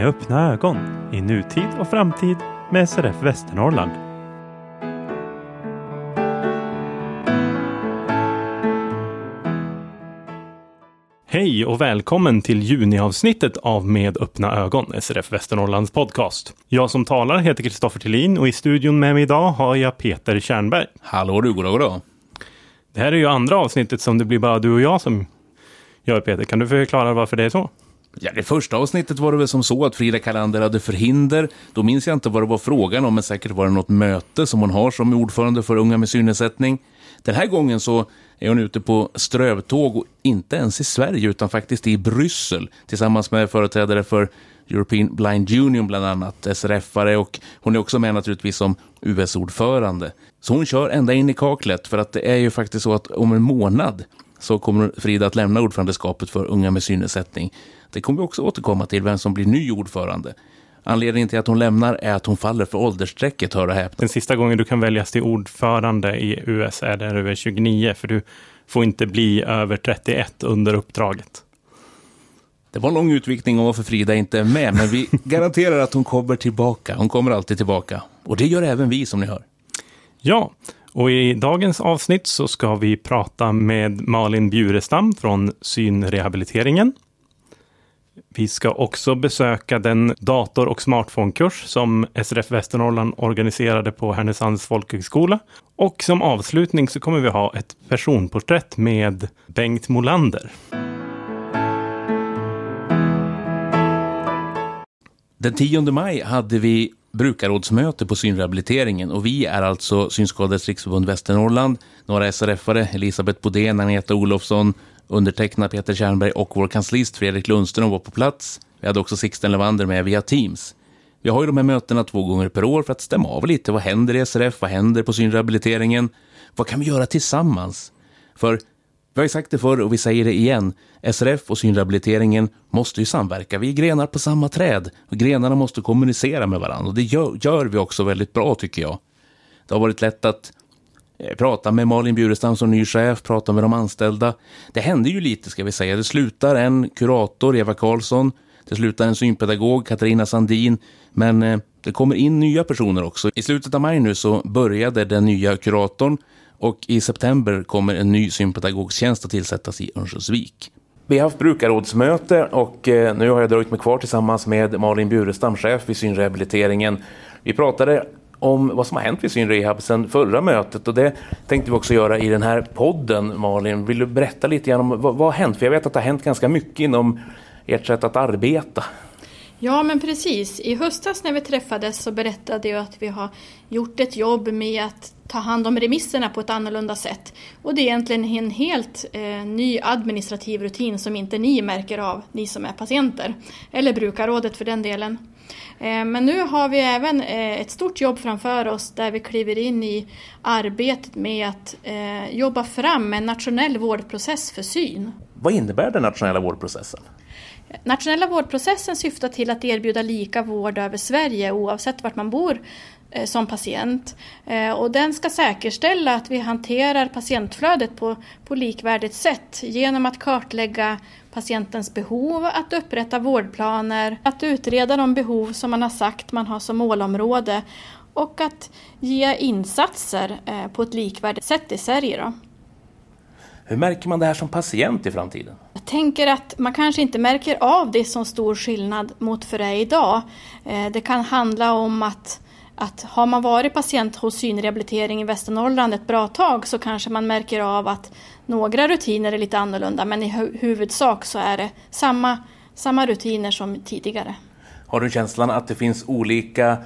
med öppna ögon i nutid och framtid med SRF Västernorrland. Hej och välkommen till juniavsnittet av Med öppna ögon, SRF Västernorrlands podcast. Jag som talar heter Kristoffer Tillin och i studion med mig idag har jag Peter Kärnberg. Hallå du, goddag, goddag. Det här är ju andra avsnittet som det blir bara du och jag som gör Peter. Kan du förklara varför det är så? Ja, det första avsnittet var det väl som så att Frida Kalander hade förhinder. Då minns jag inte vad det var frågan om, men säkert var det något möte som hon har som ordförande för Unga med synnedsättning. Den här gången så är hon ute på strövtåg och inte ens i Sverige utan faktiskt i Bryssel tillsammans med företrädare för European Blind Union bland annat, SRF-are och hon är också med naturligtvis som US-ordförande. Så hon kör ända in i kaklet för att det är ju faktiskt så att om en månad så kommer Frida att lämna ordförandeskapet för Unga med synnedsättning. Det kommer vi också återkomma till, vem som blir ny ordförande. Anledningen till att hon lämnar är att hon faller för åldersstrecket, hör och häpna. Den sista gången du kan väljas till ordförande i US är när du är 29, för du får inte bli över 31 under uppdraget. Det var en lång utvikning om varför Frida inte är med, men vi garanterar att hon kommer tillbaka. Hon kommer alltid tillbaka. Och det gör även vi, som ni hör. Ja, och i dagens avsnitt så ska vi prata med Malin Bjurestam från Synrehabiliteringen. Vi ska också besöka den dator och smartphonekurs som SRF Västernorrland organiserade på Härnösands folkhögskola. Och som avslutning så kommer vi ha ett personporträtt med Bengt Molander. Den 10 maj hade vi brukarrådsmöte på synrehabiliteringen och vi är alltså Synskadades riksförbund Västernorrland, några SRF-are, Elisabeth Bodén, Agneta Olofsson, undertecknad Peter Kärnberg och vår kanslist Fredrik Lundström var på plats. Vi hade också Sixten Levander med via Teams. Vi har ju de här mötena två gånger per år för att stämma av lite. Vad händer i SRF? Vad händer på synrehabiliteringen? Vad kan vi göra tillsammans? För vi har ju sagt det förr och vi säger det igen. SRF och synrehabiliteringen måste ju samverka. Vi är grenar på samma träd. Och grenarna måste kommunicera med varandra. Och det gör, gör vi också väldigt bra tycker jag. Det har varit lätt att eh, prata med Malin Bjurestam som ny chef, prata med de anställda. Det händer ju lite ska vi säga. Det slutar en kurator, Eva Karlsson. Det slutar en synpedagog, Katarina Sandin. Men eh, det kommer in nya personer också. I slutet av maj nu så började den nya kuratorn och i september kommer en ny synpedagogstjänst att tillsättas i Örnsköldsvik. Vi har haft brukarrådsmöte och eh, nu har jag dragit mig kvar tillsammans med Malin Bjurestam, chef vid synrehabiliteringen. Vi pratade om vad som har hänt vid synrehab sedan förra mötet och det tänkte vi också göra i den här podden. Malin, vill du berätta lite grann om vad, vad har hänt? För jag vet att det har hänt ganska mycket inom ert sätt att arbeta. Ja, men precis. I höstas när vi träffades så berättade jag att vi har gjort ett jobb med att ta hand om remisserna på ett annorlunda sätt. Och det är egentligen en helt eh, ny administrativ rutin som inte ni märker av, ni som är patienter. Eller brukarrådet för den delen. Eh, men nu har vi även eh, ett stort jobb framför oss där vi kliver in i arbetet med att eh, jobba fram en nationell vårdprocess för syn. Vad innebär den nationella vårdprocessen? Nationella vårdprocessen syftar till att erbjuda lika vård över Sverige oavsett vart man bor eh, som patient. Eh, och den ska säkerställa att vi hanterar patientflödet på, på likvärdigt sätt genom att kartlägga patientens behov, att upprätta vårdplaner, att utreda de behov som man har sagt man har som målområde och att ge insatser eh, på ett likvärdigt sätt i Sverige. Då. Hur märker man det här som patient i framtiden? Jag tänker att man kanske inte märker av det som stor skillnad mot för det idag. Eh, det kan handla om att, att har man varit patient hos synrehabilitering i Västernorrland ett bra tag så kanske man märker av att några rutiner är lite annorlunda men i huvudsak så är det samma, samma rutiner som tidigare. Har du känslan att det finns olika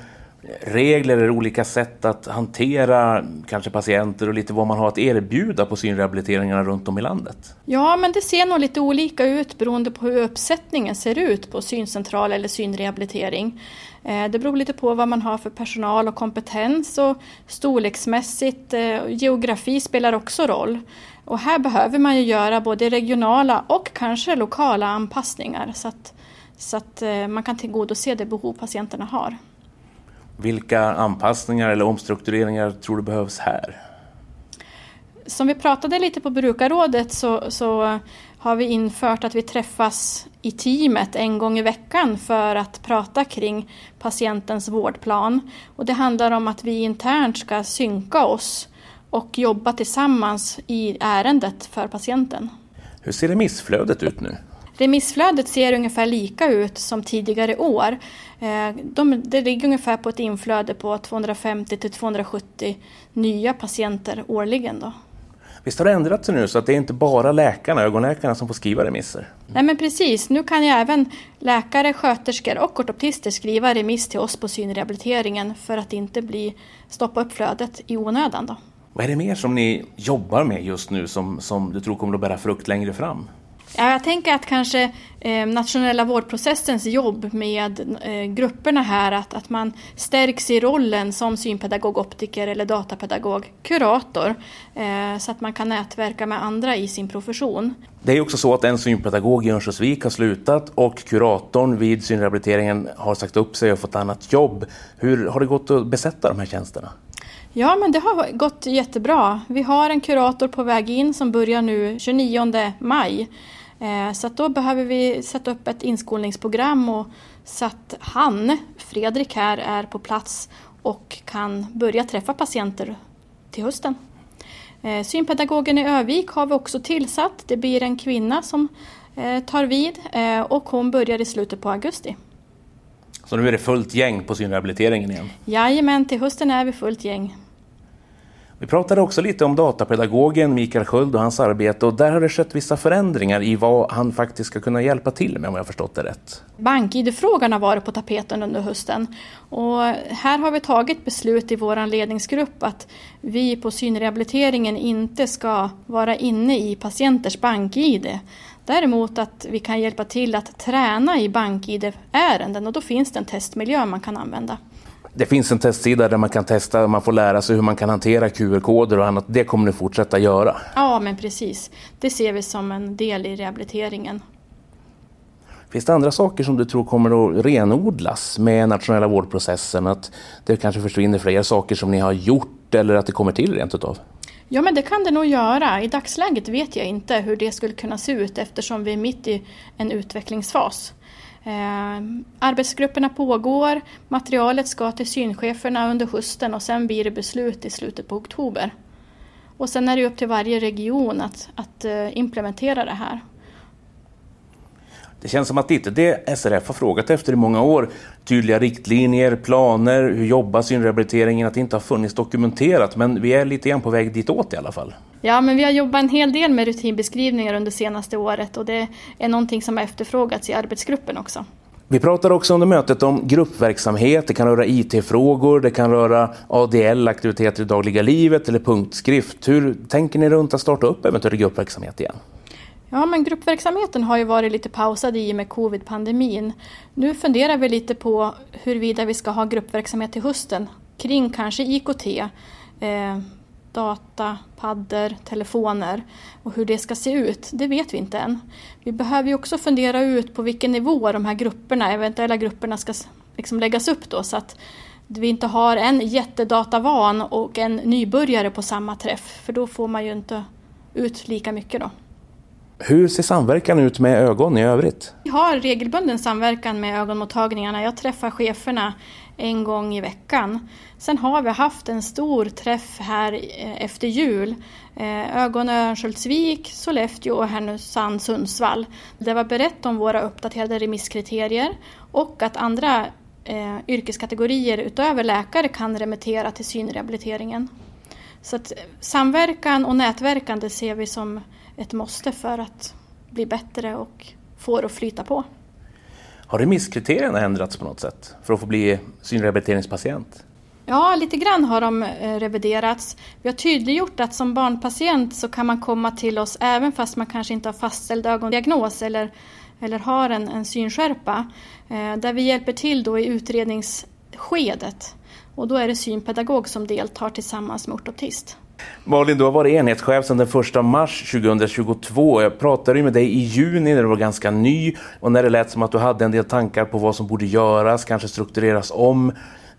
regler eller olika sätt att hantera kanske patienter och lite vad man har att erbjuda på synrehabiliteringarna runt om i landet? Ja, men det ser nog lite olika ut beroende på hur uppsättningen ser ut på syncentral eller synrehabilitering. Eh, det beror lite på vad man har för personal och kompetens och storleksmässigt, eh, geografi spelar också roll. Och här behöver man ju göra både regionala och kanske lokala anpassningar så att, så att eh, man kan tillgodose det behov patienterna har. Vilka anpassningar eller omstruktureringar tror du behövs här? Som vi pratade lite på brukarrådet så, så har vi infört att vi träffas i teamet en gång i veckan för att prata kring patientens vårdplan. Och det handlar om att vi internt ska synka oss och jobba tillsammans i ärendet för patienten. Hur ser remissflödet ut nu? Remissflödet ser ungefär lika ut som tidigare år. Eh, de, det ligger ungefär på ett inflöde på 250 till 270 nya patienter årligen. Då. Visst har det ändrat sig nu så att det är inte bara läkarna, ögonläkarna som får skriva remisser? Nej men precis, nu kan ju även läkare, sköterskor och ortoptister skriva remiss till oss på synrehabiliteringen för att inte bli, stoppa upp flödet i onödan. Då. Vad är det mer som ni jobbar med just nu som, som du tror kommer att bära frukt längre fram? Ja, jag tänker att kanske eh, nationella vårdprocessens jobb med eh, grupperna här, att, att man stärks i rollen som synpedagog, optiker eller datapedagog, kurator, eh, så att man kan nätverka med andra i sin profession. Det är också så att en synpedagog i Örnsköldsvik har slutat och kuratorn vid synrehabiliteringen har sagt upp sig och fått annat jobb. Hur har det gått att besätta de här tjänsterna? Ja, men det har gått jättebra. Vi har en kurator på väg in som börjar nu 29 maj. Eh, så då behöver vi sätta upp ett inskolningsprogram och så att han, Fredrik här, är på plats och kan börja träffa patienter till hösten. Eh, synpedagogen i Övik har vi också tillsatt. Det blir en kvinna som eh, tar vid och hon börjar i slutet på augusti. Så nu är det fullt gäng på synrehabiliteringen igen? Jajamän, till hösten är vi fullt gäng. Vi pratade också lite om datapedagogen Mikael Sköld och hans arbete och där har det skett vissa förändringar i vad han faktiskt ska kunna hjälpa till med om jag förstått det rätt. BankID-frågan har varit på tapeten under hösten och här har vi tagit beslut i vår ledningsgrupp att vi på synrehabiliteringen inte ska vara inne i patienters BankID. Däremot att vi kan hjälpa till att träna i BankID-ärenden och då finns det en testmiljö man kan använda. Det finns en testsida där man kan testa, man får lära sig hur man kan hantera QR-koder och annat. Det kommer ni fortsätta göra? Ja, men precis. Det ser vi som en del i rehabiliteringen. Finns det andra saker som du tror kommer att renodlas med nationella vårdprocessen? Att det kanske försvinner fler saker som ni har gjort eller att det kommer till rent utav? Ja, men det kan det nog göra. I dagsläget vet jag inte hur det skulle kunna se ut eftersom vi är mitt i en utvecklingsfas. Eh, arbetsgrupperna pågår, materialet ska till syncheferna under hösten och sen blir det beslut i slutet på oktober. Och sen är det upp till varje region att, att eh, implementera det här. Det känns som att det inte det SRF har frågat efter i många år. Tydliga riktlinjer, planer, hur jobbar synrehabiliteringen, att det inte har funnits dokumenterat. Men vi är lite grann på väg ditåt i alla fall. Ja, men vi har jobbat en hel del med rutinbeskrivningar under senaste året och det är någonting som har efterfrågats i arbetsgruppen också. Vi pratar också under mötet om gruppverksamhet, det kan röra IT-frågor, det kan röra ADL, aktiviteter i dagliga livet eller punktskrift. Hur tänker ni runt att starta upp eventuell gruppverksamhet igen? Ja, men gruppverksamheten har ju varit lite pausad i och med covid-pandemin. Nu funderar vi lite på huruvida vi ska ha gruppverksamhet till hösten kring kanske IKT, eh, data, paddor, telefoner och hur det ska se ut, det vet vi inte än. Vi behöver ju också fundera ut på vilken nivå de här grupperna, eventuella grupperna ska liksom läggas upp då så att vi inte har en jättedatavan och en nybörjare på samma träff för då får man ju inte ut lika mycket då. Hur ser samverkan ut med ögon i övrigt? Vi har regelbunden samverkan med ögonmottagningarna. Jag träffar cheferna en gång i veckan. Sen har vi haft en stor träff här eh, efter jul. Eh, Ögon-Örnsköldsvik, Sollefteå och Härnösand, Sundsvall. Det var berett om våra uppdaterade remisskriterier och att andra eh, yrkeskategorier utöver läkare kan remittera till synrehabiliteringen. Så att eh, samverkan och nätverkande ser vi som ett måste för att bli bättre och få det att flyta på. Har remisskriterierna ändrats på något sätt för att få bli synrehabiliteringspatient? Ja, lite grann har de eh, reviderats. Vi har tydliggjort att som barnpatient så kan man komma till oss även fast man kanske inte har fastställd ögondiagnos eller, eller har en, en synskärpa. Eh, där vi hjälper till då i utredningsskedet. Och då är det synpedagog som deltar tillsammans med ortoptist. Malin, du har varit enhetschef sedan den 1 mars 2022. Jag pratade med dig i juni när du var ganska ny och när det lät som att du hade en del tankar på vad som borde göras, kanske struktureras om.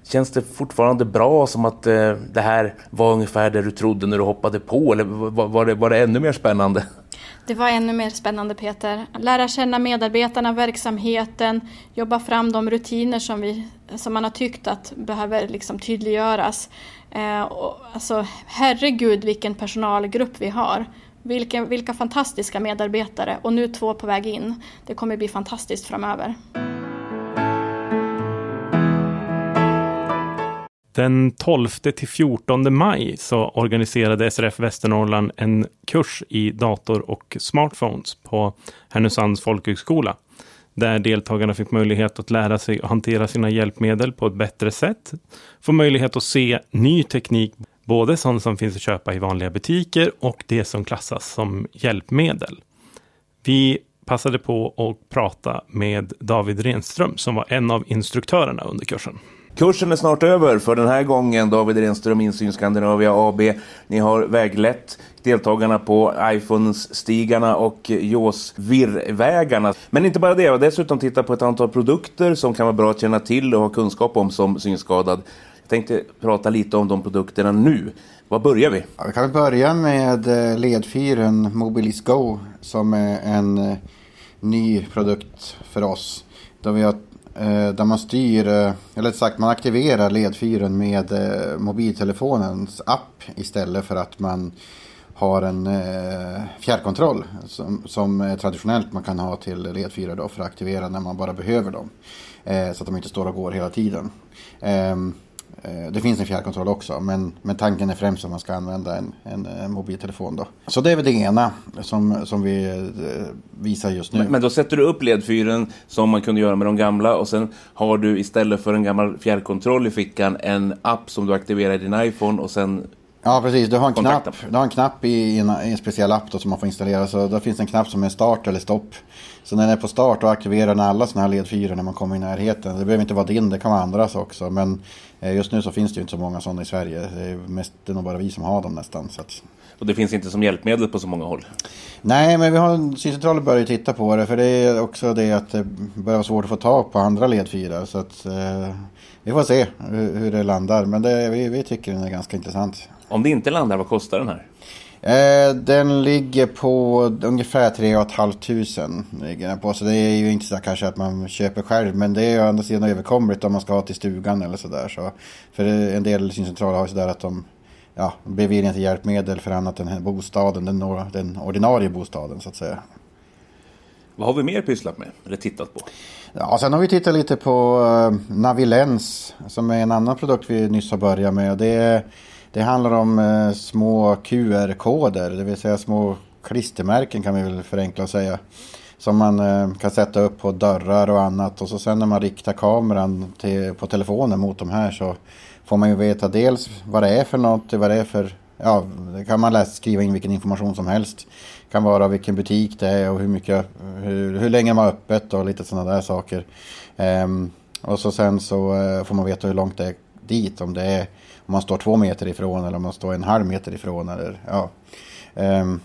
Känns det fortfarande bra som att eh, det här var ungefär det du trodde när du hoppade på eller var, var, det, var det ännu mer spännande? Det var ännu mer spännande Peter. Lära känna medarbetarna, verksamheten, jobba fram de rutiner som, vi, som man har tyckt att behöver liksom tydliggöras. Eh, och, alltså, herregud vilken personalgrupp vi har. Vilken, vilka fantastiska medarbetare och nu två på väg in. Det kommer bli fantastiskt framöver. Den 12 till 14 maj så organiserade SRF Västernorrland en kurs i dator och smartphones på Härnösands folkhögskola. Där deltagarna fick möjlighet att lära sig att hantera sina hjälpmedel på ett bättre sätt. Få möjlighet att se ny teknik, både sånt som finns att köpa i vanliga butiker och det som klassas som hjälpmedel. Vi passade på att prata med David Renström som var en av instruktörerna under kursen. Kursen är snart över för den här gången. David Renström, Insyn Skandinavia AB. Ni har väglett deltagarna på iPhones-stigarna och JAWS-virrvägarna. Men inte bara det, och dessutom titta på ett antal produkter som kan vara bra att känna till och ha kunskap om som synskadad. Jag tänkte prata lite om de produkterna nu. Var börjar vi? Ja, vi kan börja med eh, ledfyren Mobilis Go som är en eh, ny produkt för oss. Då vi har Eh, där man styr, eh, eller eller sagt man aktiverar ledfyren med eh, mobiltelefonens app istället för att man har en fjärrkontroll som, som traditionellt man kan ha till ledfyrar då för att aktivera när man bara behöver dem. Så att de inte står och går hela tiden. Ehm, Eh, det finns en fjärrkontroll också, men, men tanken är främst att man ska använda en, en, en mobiltelefon. Då. Så det är väl det ena som, som vi eh, visar just nu. Men, men, då sätter du upp ledfyren som man kunde göra med de gamla och sen har du istället för en gammal fjärrkontroll i fickan en app som du aktiverar i din iPhone och sen Ja, precis. Du har en knapp, du har en knapp i en, i en speciell app då, som man får installera. Så där finns en knapp som är start eller stopp. Så när den är på start och aktiverar den alla sådana här ledfyrer när man kommer i närheten. Det behöver inte vara din, det kan vara andras också. Men just nu så finns det ju inte så många sådana i Sverige. Det är, mest, det är nog bara vi som har dem nästan. Så att... Och det finns inte som hjälpmedel på så många håll? Nej, men vi har syncentraler börjar titta på det. För det är också det att det börjar vara svårt att få tag på andra ledfyrar. Så att eh, vi får se hur, hur det landar. Men det, vi, vi tycker den är ganska intressant. Om det inte landar, vad kostar den här? Eh, den ligger på ungefär 3 500 på. Så det är ju inte så kanske att man köper själv. Men det är ju å andra sidan överkomligt om man ska ha till stugan eller sådär. Så, för en del syncentraler har ju sådär att de ja, beviljar inte hjälpmedel för annat än bostaden, den, den ordinarie bostaden så att säga. Vad har vi mer pysslat med eller tittat på? Ja, sen har vi tittat lite på uh, Navilens som är en annan produkt vi nyss har börjat med. Det är det handlar om eh, små QR-koder, det vill säga små klistermärken kan vi väl förenkla säga. Som man eh, kan sätta upp på dörrar och annat. Och så sen när man riktar kameran till, på telefonen mot de här så får man ju veta dels vad det är för något, vad det är för Ja, det kan man läsa, skriva in vilken information som helst. Det kan vara vilken butik det är och hur, mycket, hur, hur länge man har öppet och lite sådana där saker. Um, och så sen så eh, får man veta hur långt det är dit. Om det är om man står två meter ifrån eller om man står en halv meter ifrån. Eller, ja. Um,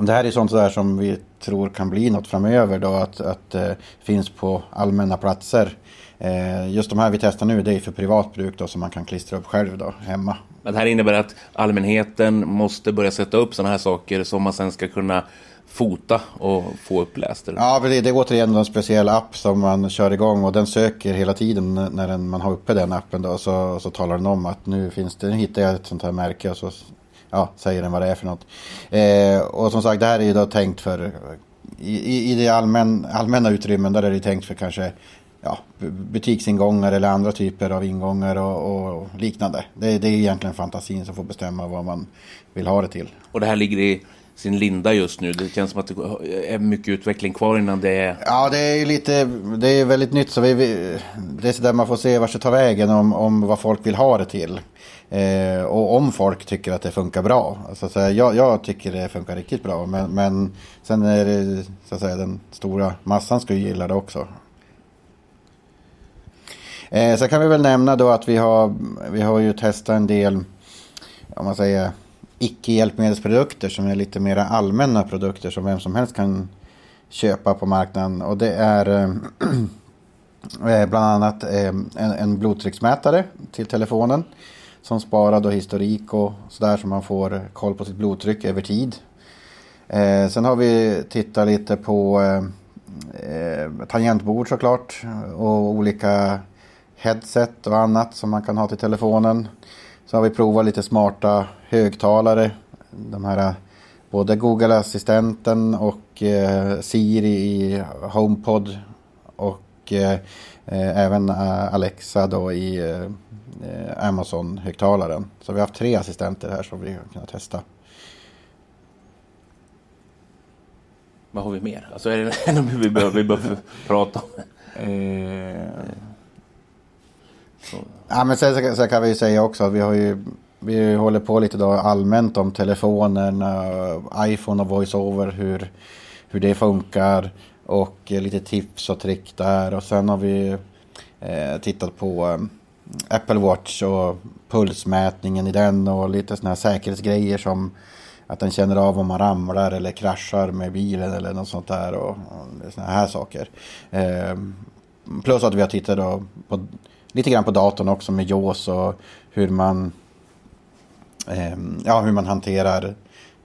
det här är sånt där som vi tror kan bli något framöver då att, att uh, finns på allmänna platser. Uh, just de här vi testar nu det är för privat bruk då som man kan klistra upp själv då hemma. Men det här innebär att allmänheten måste börja sätta upp sådana här saker som man sen ska kunna fota och få uppläst? Eller? Ja, det, det är återigen en speciell app som man kör igång och den söker hela tiden när den, man har uppe den appen. Då, så, så talar den om att nu finns det, nu hittar jag ett sånt här märke och så ja, säger den vad det är för något. Eh, och som sagt, det här är ju då tänkt för i, i det allmän, allmänna utrymmen där är det tänkt för kanske ja, butiksingångar eller andra typer av ingångar och, och liknande. Det, det är egentligen fantasin som får bestämma vad man vill ha det till. Och det här ligger i sin linda just nu. Det känns som att det är mycket utveckling kvar innan det är... Ja, det är lite, det är väldigt nytt. Så vi, det är så där man får se vart det tar vägen om, om vad folk vill ha det till. Eh, och om folk tycker att det funkar bra. Alltså, så jag, jag tycker det funkar riktigt bra. Men, men sen är det så att säga den stora massan ska ju gilla det också. Eh, sen kan vi väl nämna då att vi har, vi har ju testat en del, om man säger icke-hjälpmedelsprodukter som är lite mer allmänna produkter som vem som helst kan köpa på marknaden. Och det är eh, eh, bland annat eh, en, en blodtrycksmätare till telefonen som sparar då historik och sådär så man får koll på sitt blodtryck över tid. Eh, sen har vi tittat lite på eh, tangentbord såklart och olika headset och annat som man kan ha till telefonen. Så har vi provat lite smarta högtalare. De här både Google-assistenten och eh, Siri i HomePod och eh, även Alexa då i eh, Amazon-högtalaren. Så vi har haft tre assistenter här som vi har kunnat testa. Vad har vi mer? Alltså är det något vi behöver, vi behöver prata om? Eh, ja, men sen sen kan vi ju säga också att vi har ju vi håller på lite då allmänt om telefonen, eh, iPhone och voiceover, hur, hur det funkar och eh, lite tips och trick där. Och sen har vi eh, tittat på eh, Apple Watch och pulsmätningen i den och lite sådana här säkerhetsgrejer som att den känner av om man ramlar eller kraschar med bilen eller något sånt där och, och sådana här saker. Eh, plus att vi har tittat då på, lite grann på datorn också med JAWS och hur man, eh, ja, hur man hanterar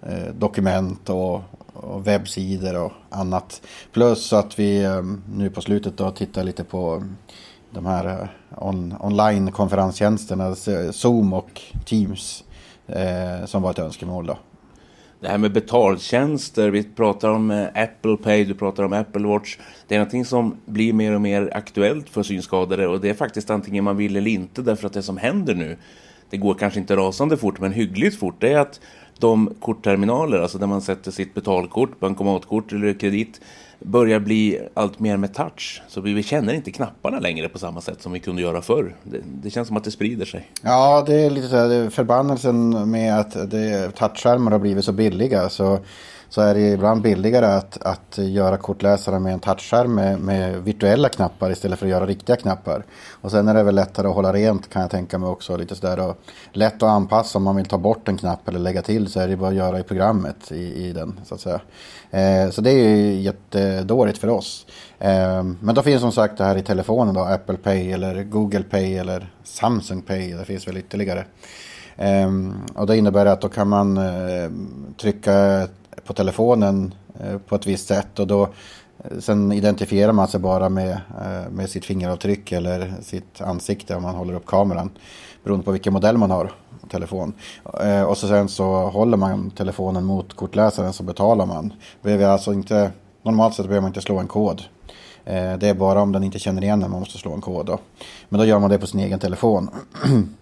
eh, dokument och, och, webbsidor och annat. Plus att vi eh, nu på slutet då tittar lite på de här eh, on, online-konferenstjänsterna, Zoom och Teams, eh, som var ett önskemål. Då. Det här med betaltjänster, vi pratar om eh, Apple Pay, du pratar om Apple Watch. Det är någonting som blir mer och mer aktuellt för synskadade och det är faktiskt antingen man vill eller inte därför att det som händer nu, det går kanske inte rasande fort men hyggligt fort, det är att de kortterminaler, alltså där man sätter sitt betalkort, bankomatkort eller kredit, börjar bli allt mer med touch. Så vi känner inte knapparna längre på samma sätt som vi kunde göra förr. Det, det känns som att det sprider sig. Ja, det är lite så här, förbannelsen med att touchskärmar har blivit så billiga. Så så är det ibland billigare att, att göra kortläsare med en touchskärm med, med, virtuella knappar istället för att göra riktiga knappar. Och sen är det väl lättare att hålla rent kan jag tänka mig också. Lite sådär och lätt att anpassa om man vill ta bort en knapp eller lägga till så är det bara att göra i programmet i, i den så att säga. Eh, så det är ju jättedåligt för oss. Eh, men då finns som sagt det här i telefonen då, Apple Pay eller Google Pay eller Samsung Pay. Det finns väl ytterligare. Eh, och det innebär att då kan man eh, trycka på telefonen eh, på ett visst sätt och då eh, sen identifierar man sig bara med, eh, med sitt fingeravtryck eller sitt ansikte om man håller upp kameran beroende på vilken modell man har telefon. Och så sen så håller man telefonen mot kortläsaren så betalar man. Behöver alltså inte, normalt sett behöver man inte slå en kod. Det är bara om den inte känner igen den man måste slå en kod. Då. Men då gör man det på sin egen telefon.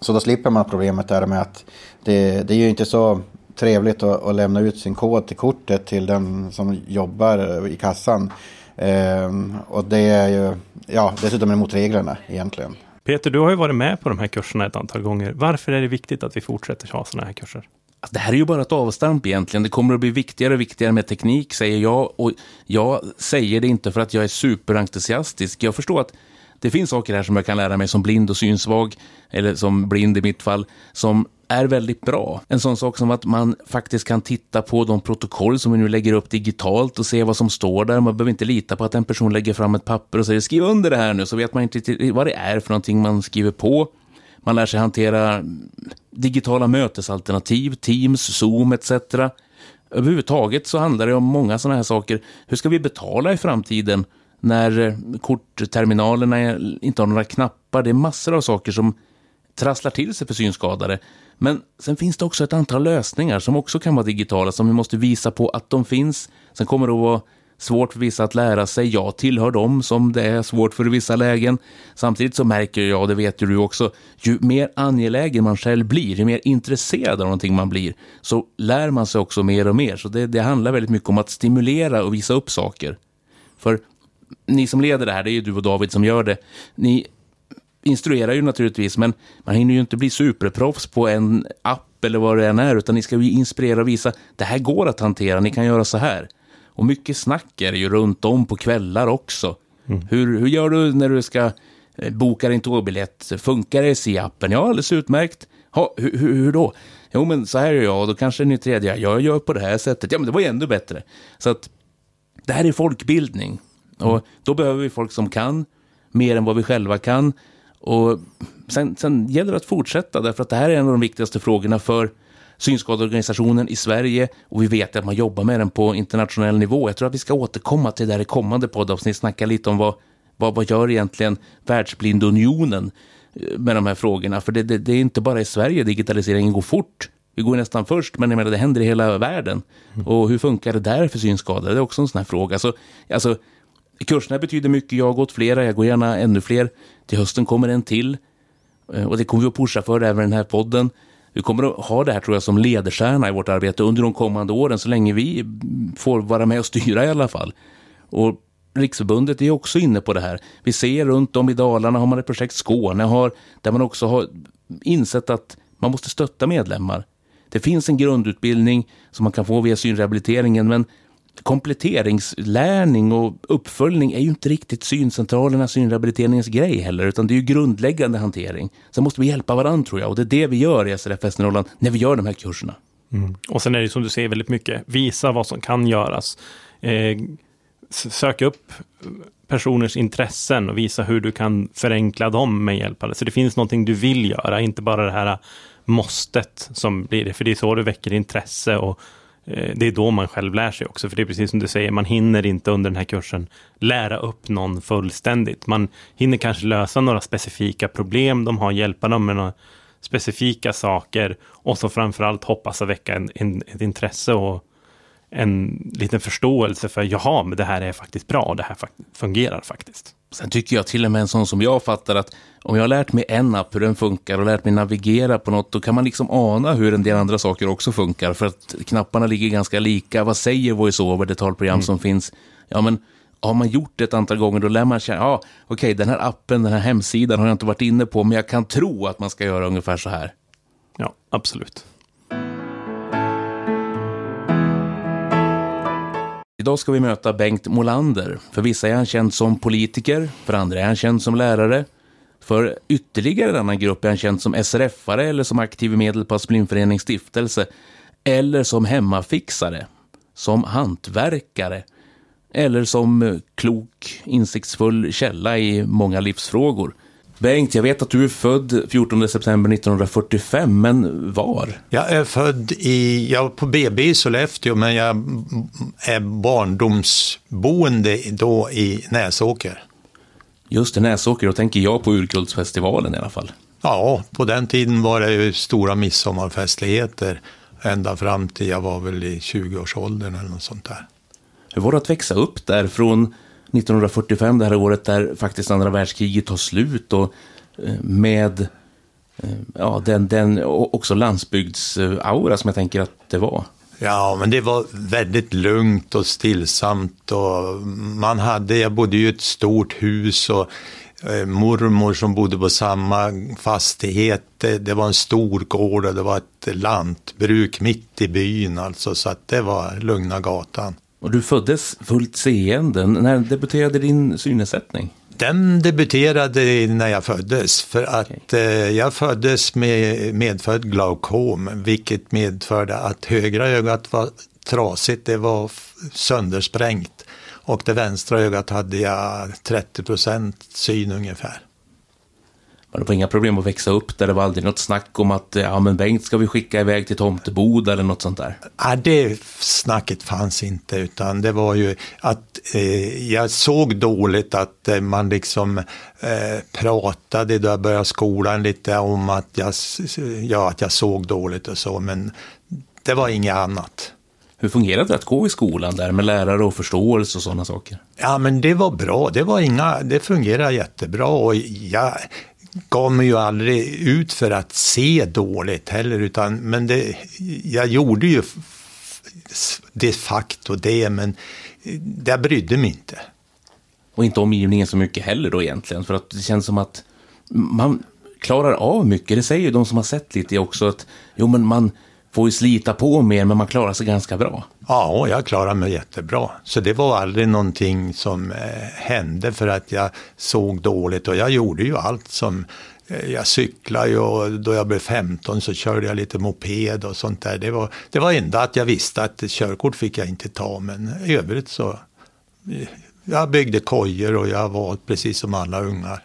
Så då slipper man problemet där med att det, det är ju inte så trevligt att, att, lämna ut sin kod till kortet till den som jobbar i kassan. Ehm, och det är ju, ja, dessutom emot reglerna egentligen. Peter, du har ju varit med på de här kurserna ett antal gånger. Varför är det viktigt att vi fortsätter ha sådana här kurser? Det här är ju bara ett avstamp egentligen. Det kommer att bli viktigare och viktigare med teknik, säger jag. Och jag säger det inte för att jag är superentusiastisk. Jag förstår att det finns saker här som jag kan lära mig som blind och synsvag, eller som blind i mitt fall, som är väldigt bra. En sån sak som att man faktiskt kan titta på de protokoll som vi nu lägger upp digitalt och se vad som står där. Man behöver inte lita på att en person lägger fram ett papper och säger skriv under det här nu, så vet man inte vad det är för någonting man skriver på. Man lär sig hantera digitala mötesalternativ, Teams, Zoom etc. Överhuvudtaget så handlar det om många sådana här saker. Hur ska vi betala i framtiden när eh, kortterminalerna inte har några knappar? Det är massor av saker som trasslar till sig för synskadade. Men sen finns det också ett antal lösningar som också kan vara digitala som vi måste visa på att de finns. Sen kommer det att vara svårt för vissa att lära sig. Jag tillhör dem som det är svårt för i vissa lägen. Samtidigt så märker jag, och det vet ju du också, ju mer angelägen man själv blir, ju mer intresserad av någonting man blir, så lär man sig också mer och mer. Så det, det handlar väldigt mycket om att stimulera och visa upp saker. För ni som leder det här, det är ju du och David som gör det. Ni instruerar ju naturligtvis, men man hinner ju inte bli superproffs på en app eller vad det än är, utan ni ska ju inspirera och visa det här går att hantera, ni kan göra så här. Och mycket snack är det ju runt om på kvällar också. Mm. Hur, hur gör du när du ska eh, boka din tågbiljett? Funkar det i appen? Ja, alldeles utmärkt. Ha, hur, hur, då? Jo, men så här gör jag, och då kanske ni tredje, jag gör på det här sättet. Ja, men det var ju ännu bättre. Så att det här är folkbildning. Och då behöver vi folk som kan mer än vad vi själva kan. Och sen, sen gäller det att fortsätta, därför att det här är en av de viktigaste frågorna för synskadeorganisationen i Sverige och vi vet att man jobbar med den på internationell nivå. Jag tror att vi ska återkomma till det där i kommande poddavsnitt, snacka lite om vad, vad, vad gör egentligen Världsblindunionen eh, med de här frågorna. För det, det, det är inte bara i Sverige digitaliseringen går fort. Vi går nästan först, men jag menar, det händer i hela världen. Och hur funkar det där för synskadade? Det är också en sån här fråga. Så, alltså, kurserna betyder mycket. Jag har gått flera, jag går gärna ännu fler. Till hösten kommer en till. Eh, och det kommer vi att pusha för även den här podden. Vi kommer att ha det här tror jag som ledstjärna i vårt arbete under de kommande åren så länge vi får vara med och styra i alla fall. Och Riksförbundet är också inne på det här. Vi ser runt om i Dalarna har man ett projekt Skåne har, där man också har insett att man måste stötta medlemmar. Det finns en grundutbildning som man kan få via synrehabiliteringen men kompletteringslärning och uppföljning är ju inte riktigt syncentralernas synrehabiliteringens grej heller, utan det är ju grundläggande hantering. Sen måste vi hjälpa varandra tror jag, och det är det vi gör i SRF Västernorrland när vi gör de här kurserna. Mm. Och sen är det som du säger väldigt mycket, visa vad som kan göras. Eh, sök upp personers intressen och visa hur du kan förenkla dem med hjälp av det. Så det finns någonting du vill göra, inte bara det här måstet som blir det, för det är så du väcker intresse och Eh, det är då man själv lär sig också, för det är precis som du säger, man hinner inte under den här kursen lära upp någon fullständigt. Man hinner kanske lösa några specifika problem de har, hjälpa dem med några specifika saker och så framförallt hoppas att väcka en, en, ett intresse och en liten förståelse för, jaha, men det här är faktiskt bra, det här fungerar faktiskt. Sen tycker jag till och med en sån som jag fattar att om jag har lärt mig en app hur den funkar och lärt mig navigera på något, då kan man liksom ana hur en del andra saker också funkar. För att knapparna ligger ganska lika. Vad säger VoiceOver, det talprogram mm. som finns? Ja, men har man gjort det ett antal gånger, då lär man känna, ja, okej, okay, den här appen, den här hemsidan har jag inte varit inne på, men jag kan tro att man ska göra ungefär så här. Ja, absolut. Idag ska vi möta Bengt Molander. För vissa är han känd som politiker, för andra är han känd som lärare. För ytterligare en annan grupp är han känd som SRF-are eller som aktiv i Medelpads stiftelse. Eller som hemmafixare, som hantverkare eller som eh, klok, insiktsfull källa i många livsfrågor. Bengt, jag vet att du är född 14 september 1945, men var? Jag är född i, jag var på BB i Sollefteå, men jag är barndomsboende då i Näsåker. Just det, Näsåker, då tänker jag på Urkultsfestivalen i alla fall. Ja, på den tiden var det ju stora midsommarfestligheter ända fram till jag var väl i 20-årsåldern eller något sånt där. Hur var det att växa upp där från 1945, det här året där faktiskt andra världskriget tar slut och eh, med eh, ja, den, den också landsbygdsaura som jag tänker att det var. Ja, men det var väldigt lugnt och stillsamt och man hade, jag bodde ju i ett stort hus och eh, mormor som bodde på samma fastighet, det, var en stor gård och det var ett lantbruk mitt i byn alltså, så att det var lugna gatan. Och du föddes fullt seende. När debuterade din synnedsättning? Den debuterade när jag föddes, för att okay. eh, jag föddes med medfödd glaukom, vilket medförde att högra ögat var trasigt, det var söndersprängt. Och det vänstra ögat hade jag 30 procent syn ungefär. Det var inga problem att växa upp där. Det var aldrig något snack om att ja, men Bengt ska vi skicka iväg till Tomteboda eller något sånt där. Ja, det snacket fanns inte utan det var ju att eh, jag såg dåligt att eh, man liksom eh, pratade då jag började skolan lite om att jag, ja, att jag såg dåligt och så men det var inget annat. Hur fungerade det att gå i skolan där med lärare och förståelse och sådana saker? Ja, men det var bra. Det var inga, det fungerade jättebra och jag, gav mig ju aldrig ut för att se dåligt heller, utan, men det, jag gjorde ju de facto det, men jag brydde mig inte. Och inte omgivningen så mycket heller då egentligen, för att det känns som att man klarar av mycket. Det säger ju de som har sett lite också, att jo men man får ju slita på mer, men man klarar sig ganska bra. Ja, jag klarar mig jättebra. Så det var aldrig någonting som eh, hände för att jag såg dåligt och jag gjorde ju allt som eh, jag cyklade ju och då jag blev 15 så körde jag lite moped och sånt där. Det var, det var enda att jag visste att körkort fick jag inte ta men i övrigt så eh, jag byggde kojor och jag var precis som alla ungar.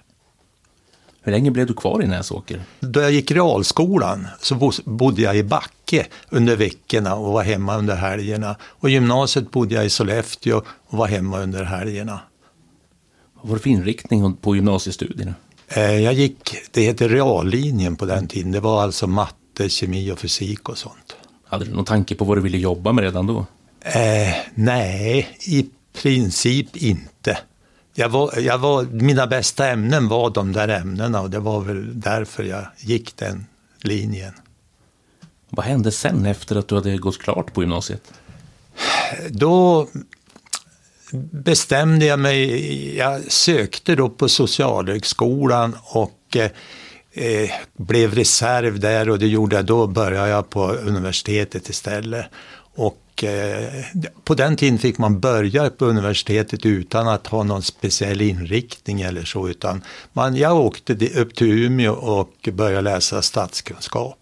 Hur länge blev du kvar i Näsåker? Då jag gick realskolan så bodde jag i Backe under veckorna och var hemma under helgerna. Och gymnasiet bodde jag i Sollefteå och var hemma under helgerna. Vad var det för inriktning på gymnasiestudierna? Eh, jag gick, det heter reallinjen på den tiden. Det var alltså matte, kemi och fysik och sånt. Hade du någon tanke på vad du ville jobba med redan då? Eh, nej, i princip inte. Jag var, jag var, mina bästa ämnen var de där ämnena och det var väl därför jag gick den linjen. Vad hände sen efter att du hade gått klart på gymnasiet? Då bestämde jag mig, jag sökte då på Socialhögskolan och eh, blev reserv där och det gjorde jag då började jag på universitetet istället. Och eh, på den tiden fick man börja på universitetet utan att ha någon speciell inriktning eller så, utan man, jag åkte upp till Umeå och började läsa statskunskap.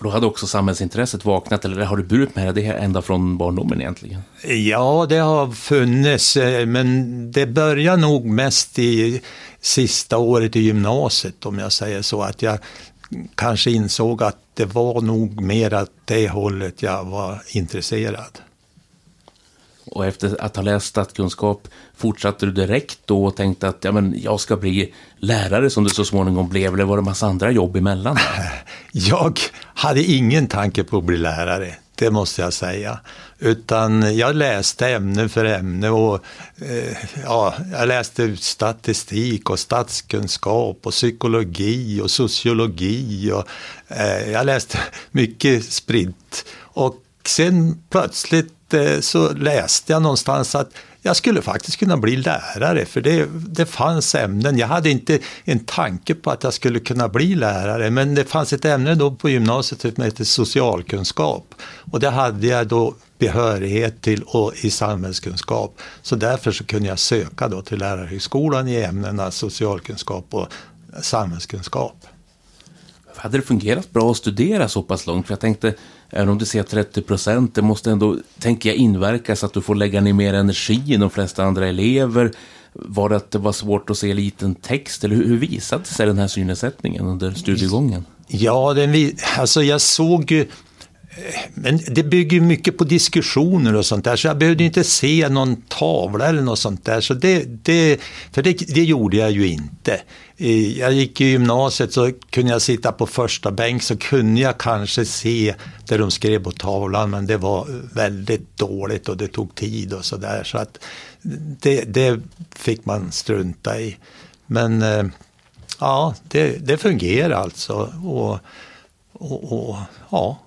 För då hade också samhällsintresset vaknat, eller har du burit med det ända från barndomen egentligen? Ja, det har funnits, eh, men det börjar nog mest i sista året i gymnasiet, om jag säger så, att jag kanske insåg att det var nog mer åt det hållet jag var intresserad. Och efter att ha läst statskunskap fortsatte du direkt då och tänkte att ja, men jag ska bli lärare som du så småningom blev, eller var det massa andra jobb emellan? Jag hade ingen tanke på att bli lärare, det måste jag säga. Utan jag läste ämne för ämne och eh, ja, jag läste statistik och statskunskap och psykologi och sociologi och eh, jag läste mycket spritt. Och sen plötsligt Eh, så läste jag någonstans att jag skulle faktiskt kunna bli lärare, för det, det fanns ämnen. Jag hade inte en tanke på att jag skulle kunna bli lärare, men det fanns ett ämne då på gymnasiet som hette socialkunskap. Och det hade jag då behörighet till och i samhällskunskap. Så därför så kunde jag söka då till lärarhögskolan i ämnena socialkunskap och samhällskunskap. Hade det fungerat bra att studera så pass långt? För jag tänkte, även om du säger 30 procent, det måste ändå, tänker jag, inverka så att du får lägga ner mer energi än de flesta andra elever. Var det att det var svårt att se liten text? Eller hur, hur visade sig den här synnedsättningen under studiegången? Ja, den, alltså jag såg ju men det bygger mycket på diskussioner och sånt där, så jag behövde inte se någon tavla eller något sånt där. Så det, det, för det, det gjorde jag ju inte. Eh, jag gick i gymnasiet så kunde jag sitta på första bänk så kunde jag kanske se det de skrev på tavlan men det var väldigt dåligt och det tog tid och sådär. Så att det, det fick man strunta i. Men eh, ja, det, det fungerar alltså. Och, och, och ja.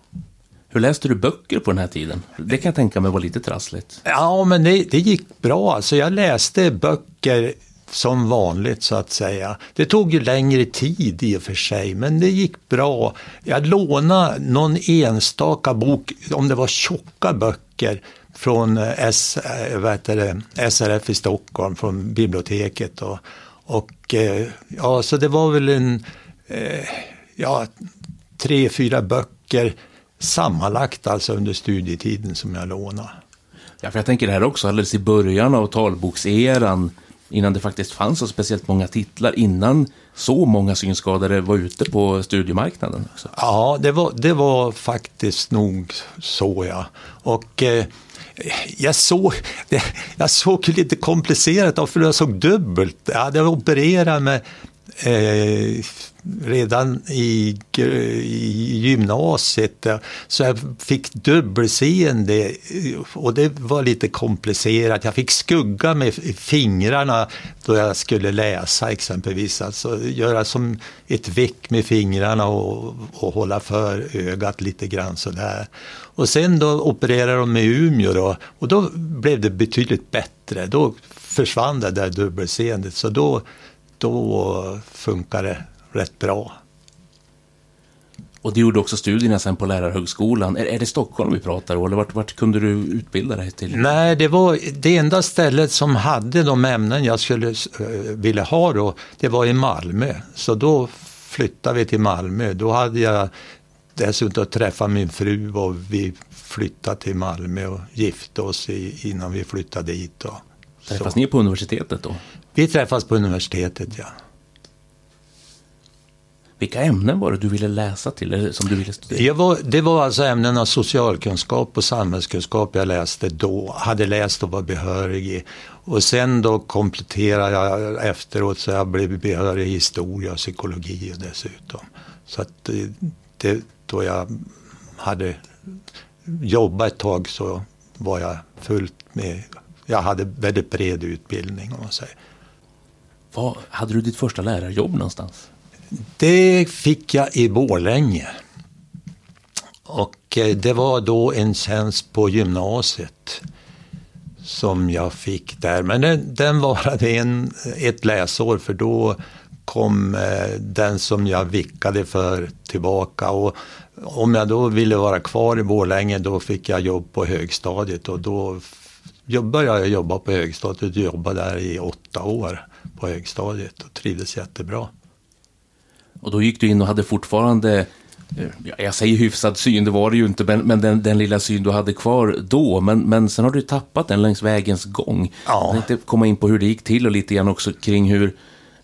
Hur läste du böcker på den här tiden? Det kan jag tänka mig var lite trassligt. Ja, men det, det gick bra. Alltså jag läste böcker som vanligt så att säga. Det tog ju längre tid i och för sig, men det gick bra. Jag lånade någon enstaka bok, om det var tjocka böcker, från eh, S, eh, det, SRF i Stockholm, från biblioteket. Och, och eh, ja, så det var väl en, ja, tre, fyra böcker sammanlagt alltså under studietiden som jag lånade. Ja, för jag tänker det här också alldeles i början av talbokseran, innan det faktiskt fanns så speciellt många titlar, innan så många synskadade var ute på studiemarknaden. Också. Ja, det var, det var faktiskt nog så ja. Och eh, jag såg, det, jag såg lite komplicerat för jag såg dubbelt. Jag hade opererat med eh, redan i, i gymnasiet. Så jag fick dubbelseende och det var lite komplicerat. Jag fick skugga med fingrarna då jag skulle läsa exempelvis. Alltså göra som ett veck med fingrarna och, och hålla för ögat lite grann sådär. Och sen då opererade de med Umeå då, och då blev det betydligt bättre. Då försvann det där dubbelseendet. Så då, då funkar det rätt bra. Och du gjorde också studierna sen på lärarhögskolan. Är, är det Stockholm vi pratar om eller vart, vart kunde du utbilda dig till? Nej, det var det enda stället som hade de ämnen jag skulle uh, vilja ha då, det var i Malmö. Så då flyttade vi till Malmö. Då hade jag dessutom träffat min fru och vi flyttade till Malmö och gifte oss i, innan vi flyttade dit. Träffas ni på universitetet då? Vi träffas på universitetet, ja. Vilka ämnen var det du ville läsa till, eller som du ville studera? Var, det var alltså ämnena socialkunskap och samhällskunskap jag läste då, hade läst och var behörig i. Och sen då kompletterade jag efteråt så jag blev behörig i historia och psykologi dessutom. Så att det, det, då jag hade jobbat ett tag så var jag fullt med, jag hade väldigt bred utbildning om man säger. Var hade du ditt första lärarjobb någonstans? Det fick jag i Borlänge. Och eh, det var då en tjänst på gymnasiet som jag fick där. Men den, den varade en, ett läsår för då kom eh, den som jag vickade för tillbaka. Och om jag då ville vara kvar i Borlänge då fick jag jobb på högstadiet och då började jag jobba på högstadiet och jobbade där i åtta år på högstadiet och trivdes jättebra. Och då gick du in och hade fortfarande, eh, jag säger hyfsad syn, det var det ju inte, men, men den, den, lilla syn du hade kvar då. Men, men sen har du tappat den längs vägens gång. Ja. Jag tänkte komma in på hur det gick till och lite grann också kring hur,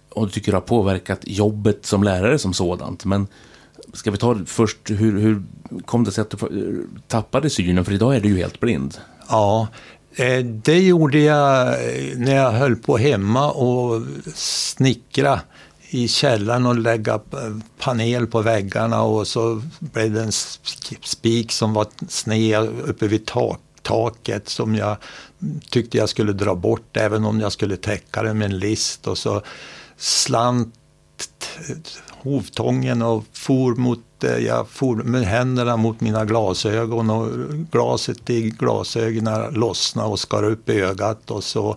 och du tycker det har påverkat jobbet som lärare som sådant. Men ska vi ta först, hur, hur kom det sig att du tappade synen? För idag är du ju helt blind. Ja, Eh, det gjorde jag eh, när jag höll på hemma och snickra i källaren och lägga eh, panel på väggarna och så blev det en spik som var sned uppe vid tak, taket som jag tyckte jag skulle dra bort även om jag skulle täcka det med en list. Och så slant hovtången och for mot, eh, jag for med händerna mot mina glasögon och glaset i glasögonen lossnade och skar upp ögat och så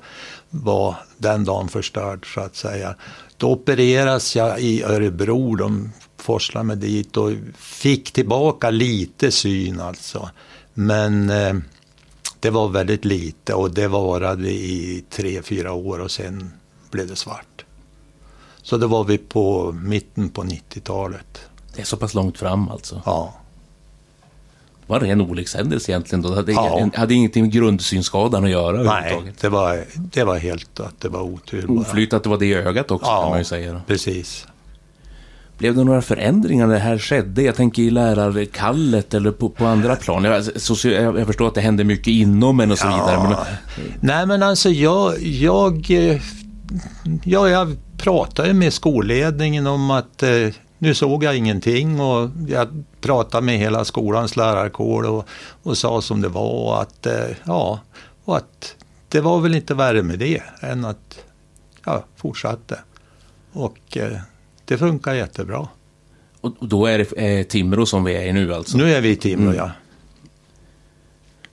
var den dagen förstörd så att säga. Då opereras jag i Örebro, de forslade mig dit och fick tillbaka lite syn alltså. Men eh, det var väldigt lite och det varade i tre, fyra år och sen blev det svart. Så det var vi på mitten på 90-talet. Det är så pass långt fram alltså? Ja. Det var en ren olyckshändelse egentligen då? Det hade, ja. hade ingenting med grundsynskadan att göra? Nej, det var, det var helt att det var otur. Oflyt att det var det i ögat också ja, kan man ju säga. precis. Blev det några förändringar när det här skedde? Jag tänker i lärarkallet eller på, på andra plan. Jag, jag, jag, förstår att det hände mycket inom en och så vidare. Men... Nej men alltså jag, jag, ja, jag pratade med skolledningen om att eh, nu såg jag ingenting och jag pratade med hela skolans lärarkår och, och sa som det var att, eh, ja, och att det var väl inte värre med det än att jag fortsatte. Och eh, det funkar jättebra. Och då är det eh, Timrå som vi är i nu alltså? Nu är vi i Timrå, mm. ja.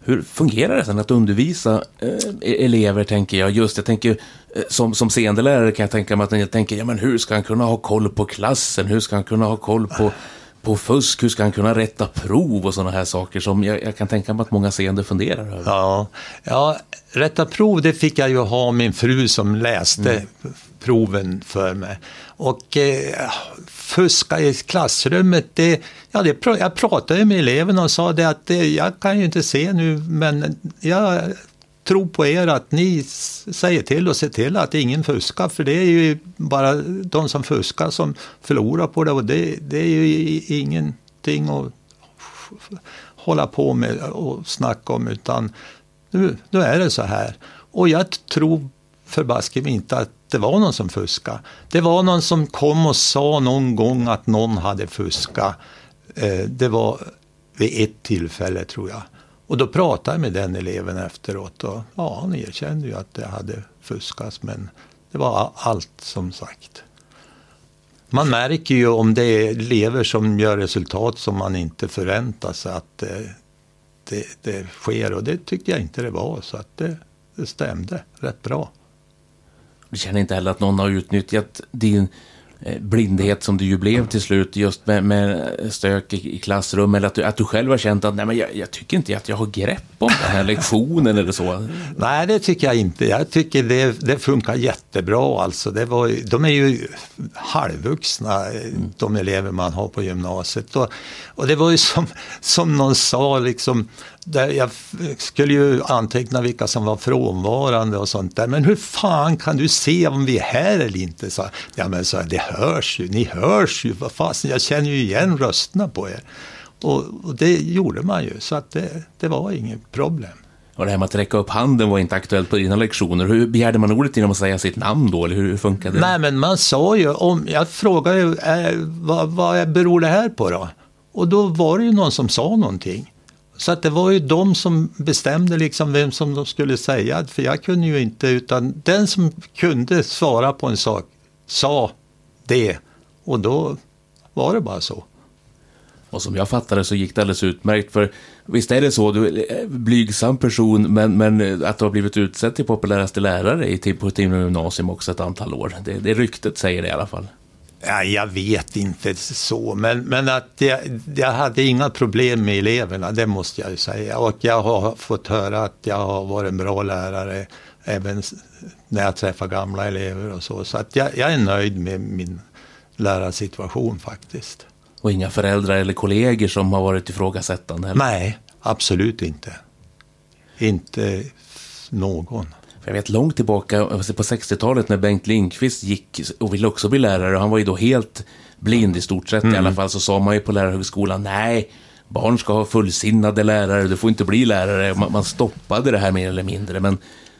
Hur fungerar det sen att undervisa eh, e-, elever, tänker jag? Just jag tänker, eh, som, som seendelärare kan jag tänka mig att jag tänker, ja men hur ska han kunna ha koll på klassen? Hur ska han kunna ha koll på, på fusk? Hur ska han kunna rätta prov och sådana här saker som jag, jag, kan tänka mig att många seende funderar över? Ja, ja, rätta prov det fick jag ju ha min fru som läste mm proven för mig. Och eh, fuska i klassrummet, det, ja, det, jag pratade med eleverna och sa det att det, jag kan ju inte se nu men jag tror på er att ni säger till och ser till att ingen fuskar för det är ju bara de som fuskar som förlorar på det och det, det är ju ingenting att hålla på med och snacka om utan nu, nu är det så här. Och jag tror förbaske mig inte att det var någon som fuskade. Det var någon som kom och sa någon gång att någon hade fuskat. Eh, det var vid ett tillfälle tror jag. Och då pratade jag med den eleven efteråt och ja, han erkände ju att det hade fuskats men det var allt som sagt. Man märker ju om det är elever som gör resultat som man inte förväntar sig att det, det, det sker och det tyckte jag inte det var så att det, det stämde rätt bra. Du känner inte heller att någon har utnyttjat din eh, blindhet som du ju blev till slut just med, med stök i, i klassrum eller att du, att du själv har känt att nej, men jag, jag, tycker inte att jag har grepp om den här lektionen eller så? Nej, det tycker jag inte. Jag tycker det, det funkar jättebra alltså. Det var, de är ju halvvuxna, mm. de elever man har på gymnasiet. Och, och det var ju som, som någon sa, liksom, där jag skulle ju anteckna vilka som var frånvarande och sånt där. Men hur fan kan du se om vi är här eller inte? Så, ja men så, det hörs ju, ni hörs ju, vad fasen, jag känner ju igen rösterna på er. Och, och det gjorde man ju, så att det, det var inget problem. Och det här med att räcka upp handen var inte aktuellt på dina lektioner. Hur begärde man ordet genom att säga sitt namn då, eller hur funkade det? Nej, men man sa ju, om, jag frågade ju, eh, vad, vad beror det här på då? Och då var det ju någon som sa någonting. Så att det var ju de som bestämde liksom vem som de skulle säga, för jag kunde ju inte, utan den som kunde svara på en sak sa det. Och då var det bara så. Och som jag fattade så gick det alldeles utmärkt. För visst är det så, du är en blygsam person, men, men att du har blivit utsedd till populäraste lärare i, på Timrå gymnasium också ett antal år. Det, det ryktet säger det i alla fall. Ja, jag vet inte så, men, men att jag, jag hade inga problem med eleverna, det måste jag ju säga. Och jag har fått höra att jag har varit en bra lärare även när jag träffar gamla elever och så. Så att jag, jag är nöjd med min lärarsituation faktiskt. Och inga föräldrar eller kollegor som har varit ifrågasättande? Eller? Nej, absolut inte. Inte någon. Jag vet långt tillbaka på 60-talet när Bengt Lindqvist gick och ville också bli lärare. Och han var ju då helt blind i stort sett mm. i alla fall. Så sa man ju på lärarhögskolan, nej, barn ska ha fullsinnade lärare, du får inte bli lärare. Man, man stoppade det här mer eller mindre. Men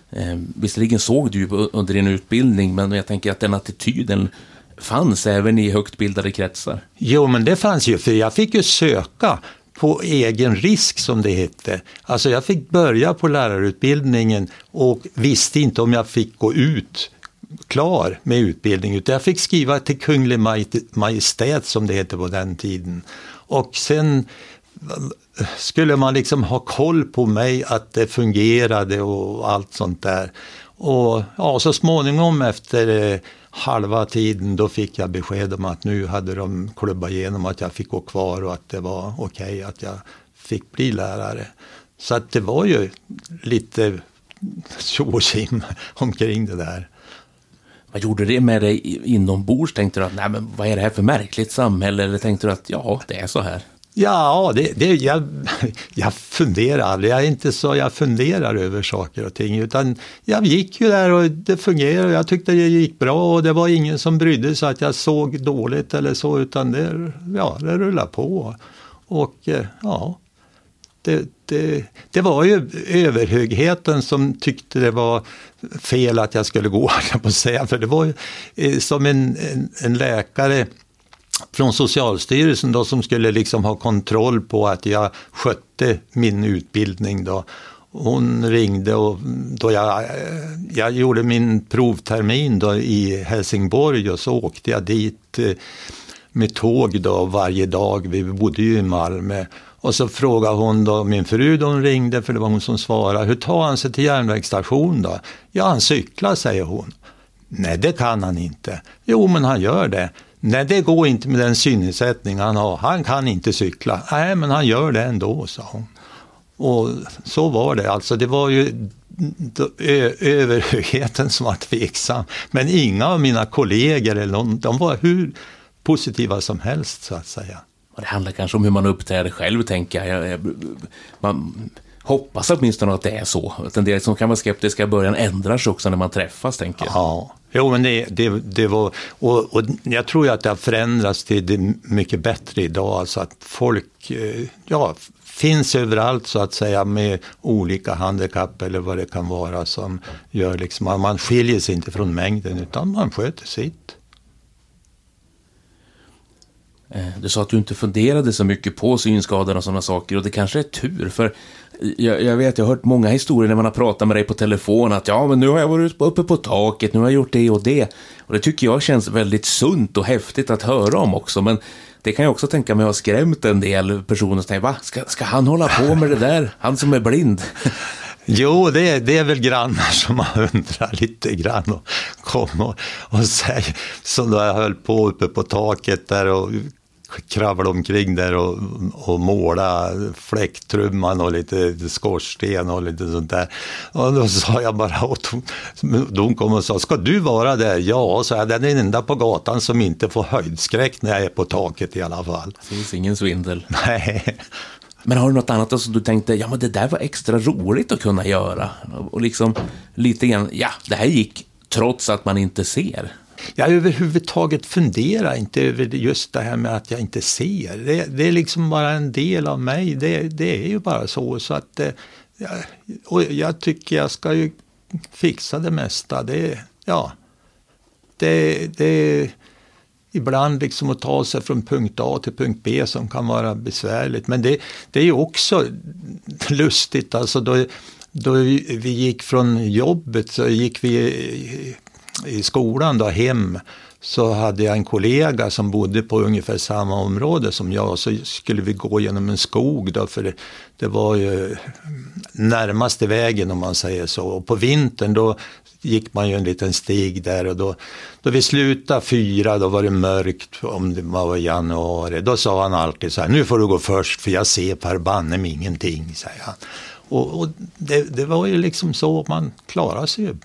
eh, visserligen såg du under din utbildning, men jag tänker att den attityden fanns även i högt bildade kretsar. Jo, men det fanns ju, för jag fick ju söka på egen risk som det hette. Alltså jag fick börja på lärarutbildningen och visste inte om jag fick gå ut klar med utbildning utan jag fick skriva till Kunglig Majestät som det hette på den tiden. Och sen skulle man liksom ha koll på mig att det fungerade och allt sånt där. Och ja, så småningom efter eh, halva tiden då fick jag besked om att nu hade de klubbat igenom att jag fick gå kvar och att det var okej okay att jag fick bli lärare. Så att det var ju lite tjo och omkring det där. Vad gjorde det med dig inombords? Tänkte du att nej, men vad är det här för märkligt samhälle? Eller tänkte du att ja, det är så här? Ja, det, det, jag, jag funderar aldrig. Jag är inte så jag funderar över saker och ting. Utan jag gick ju där och det fungerade. Jag tyckte det gick bra och det var ingen som brydde sig att jag såg dåligt eller så. Utan det, ja, det rullade på. Och eh, ja, det, det, det var ju överhögheten som tyckte det var fel att jag skulle gå, jag på säga. För det var ju eh, som en, en, en läkare från Socialstyrelsen då som skulle liksom ha kontroll på att jag skötte min utbildning då. Hon ringde och då jag, jag gjorde min provtermin då i Helsingborg och så åkte jag dit eh, med tåg då varje dag. Vi bodde ju i Malmö. Och så frågade hon då min fru då hon ringde, för det var hon som svarade, hur tar han sig till järnvägsstation då? Ja, han cyklar, säger hon. Nej, det kan han inte. Jo, men han gör det. Nej, det går inte med den synnedsättning han har. Han kan inte cykla. Nej, men han gör det ändå, sa hon. Och så var det. Alltså, det var ju överhögheten som var tveksam. Men inga av mina kollegor eller någon, de var hur positiva som helst, så att säga. Det handlar kanske om hur man uppträder själv, tänker jag. man hoppas åtminstone att det är så. Att en del som kan vara skeptiska i början ändrar sig också när man träffas, tänker jag. Ja, Jo, men det, det, det var, och, och, jag tror ju att det har förändrats till det mycket bättre idag, alltså att folk, eh, ja, finns överallt så att säga med olika handikapp eller vad det kan vara som gör liksom, man skiljer sig inte från mängden utan man sköter sitt. Eh, du sa att du inte funderade så mycket på synskador och sådana saker och det kanske är tur för jag, jag, vet, jag har hört många historier när man har pratat med dig på telefon att ja, men nu har jag varit uppe på taket, nu har jag gjort det och det. Och det tycker jag känns väldigt sunt och häftigt att höra om också, men det kan jag också tänka mig har skrämt en del personer som tänker, va, ska, ska han hålla på med det där? Han som är blind. Jo, det är, det är väl grannar som man undrar lite grann och kom och, och säger, som då jag höll på uppe på taket där och kravla omkring där och, och måla fläktrumman och lite skorsten och lite sånt där. Och då sa jag bara åt de kom och sa, ska du vara där? Ja, så jag, den är den enda på gatan som inte får höjdskräck när jag är på taket i alla fall. Det finns ingen svindel. Nej. Men har du något annat som du tänkte, ja men det där var extra roligt att kunna göra? Och liksom lite grann, ja, det här gick trots att man inte ser. Jag överhuvudtaget funderar inte över just det här med att jag inte ser. Det, det är liksom bara en del av mig. Det, det är ju bara så. så att, eh, och jag tycker jag ska ju fixa det mesta. Det, ja, det, det, ibland liksom att ta sig från punkt A till punkt B som kan vara besvärligt. Men det, det är ju också lustigt, alltså då, då vi gick från jobbet så gick vi i, skolan då hem så hade jag en kollega som bodde på ungefär samma område som jag. Så skulle vi gå genom en skog då, för det, det var ju närmaste vägen om man säger så. Och på vintern då gick man ju en liten stig där och då, då vi slutade fyra, då var det mörkt om det var i januari. Då sa han alltid så här, nu får du gå först för jag ser per banne ingenting, säger han. Och, och det, det, var ju liksom så man klarade sig ju.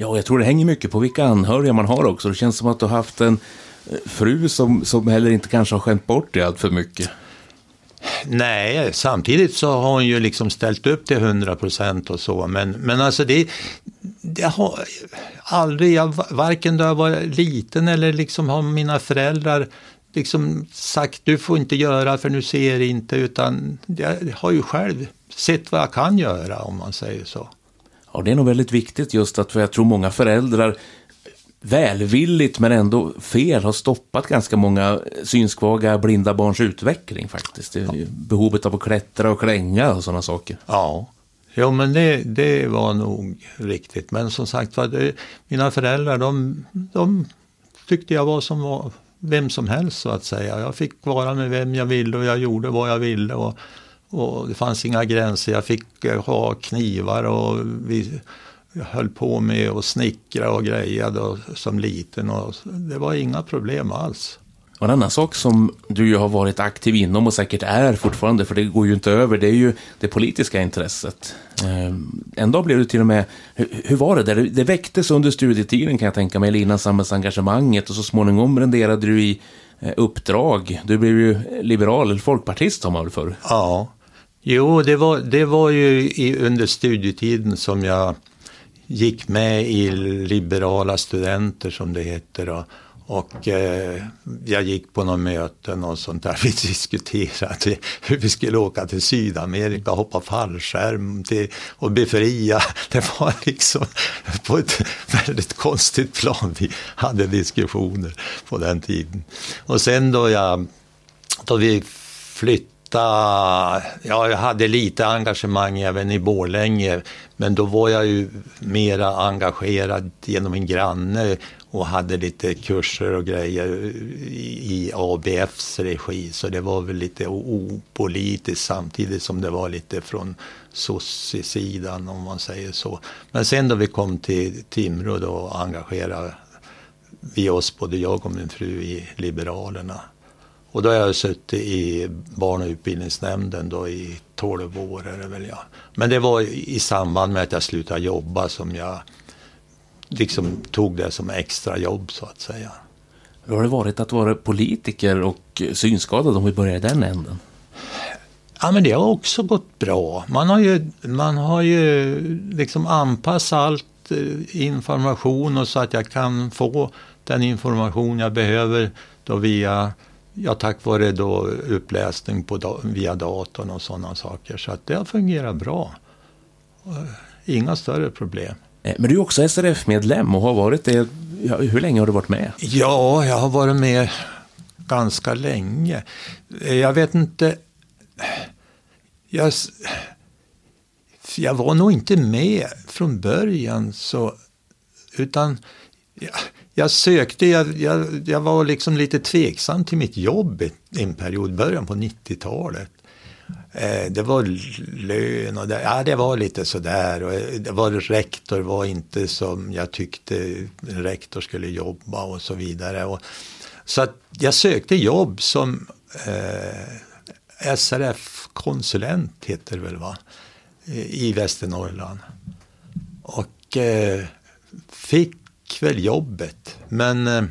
Ja, jag tror det hänger mycket på vilka anhöriga man har också. Det känns som att du har haft en eh, fru som, som heller inte kanske har skämt bort dig allt för mycket. Nej, samtidigt så har hon ju liksom ställt upp till 100 procent och så. Men, men alltså det, det har aldrig, jag, varken då jag var liten eller liksom har mina föräldrar liksom sagt du får inte göra för nu ser inte utan jag har ju själv sett vad jag kan göra om man säger så. Ja, det är nog väldigt viktigt just att för jag tror många föräldrar välvilligt men ändå fel har stoppat ganska många synskvaga blinda barns utveckling faktiskt. Ja. Behovet av att klättra och klänga och sådana saker. Ja, ja men det, det var nog riktigt. Men som sagt var, mina föräldrar de, de tyckte jag var som var vem som helst så att säga. Jag fick vara med vem jag ville och jag gjorde vad jag ville. Och, och det fanns inga gränser. Jag fick eh, ha knivar och vi höll på med att snickra och greja då, som liten och det var inga problem alls. Och en annan sak som du ju har varit aktiv inom och säkert är fortfarande, för det går ju inte över, det är ju det politiska intresset. Ehm, en dag blev du till och med, hur, var det där? Det väcktes under studietiden kan jag tänka mig, eller innan samhällsengagemanget och så småningom renderade du i eh, uppdrag. Du blev ju liberal, eller folkpartist har man väl förr? Ja, jo det var, det var ju i, under studietiden som jag gick med i Liberala studenter som det heter. Och, och eh, jag gick på några möten och sånt där. Vi diskuterade hur vi skulle åka till Sydamerika, hoppa fallskärm till, och befria. Det var liksom på ett väldigt konstigt plan vi hade diskussioner på den tiden. Och sen då, jag, då vi flyttade ja, jag hade lite engagemang även i Borlänge, men då var jag ju mera engagerad genom en granne och hade lite kurser och grejer i ABFs regi, så det var väl lite opolitiskt samtidigt som det var lite från sossesidan, om man säger så. Men sen då vi kom till Timrå då engagerade vi oss, både jag och min fru, i Liberalerna. Och då har jag suttit i barn och utbildningsnämnden då i 12 år. Är det väl ja. Men det var i samband med att jag slutade jobba som jag liksom tog det som extra jobb så att säga. Hur har det varit att vara politiker och synskadad om vi börjar i den änden? Ja men det har också gått bra. Man har ju, man har ju liksom anpassat allt eh, information och så att jag kan få den information jag behöver då via Ja, tack vare då uppläsning på, via datorn och sådana saker. Så att det har fungerat bra. Inga större problem. Eh, men du är också SRF-medlem och har varit det. Hur länge har du varit med? Ja, jag har varit med ganska länge. Jag vet inte. Jag, jag var nog inte med från början så. Utan jag sökte, jag, jag, jag, var liksom lite tveksam till mitt jobb i en period, början på 90-talet. Eh, det var lön och det, ja, det var lite sådär. Och eh, det var rektor var inte som jag tyckte rektor skulle jobba och så vidare. Och, så att jag sökte jobb som eh, SRF-konsulent, heter det väl va? I Västernorrland. Och eh, fick fick väl jobbet. Men eh,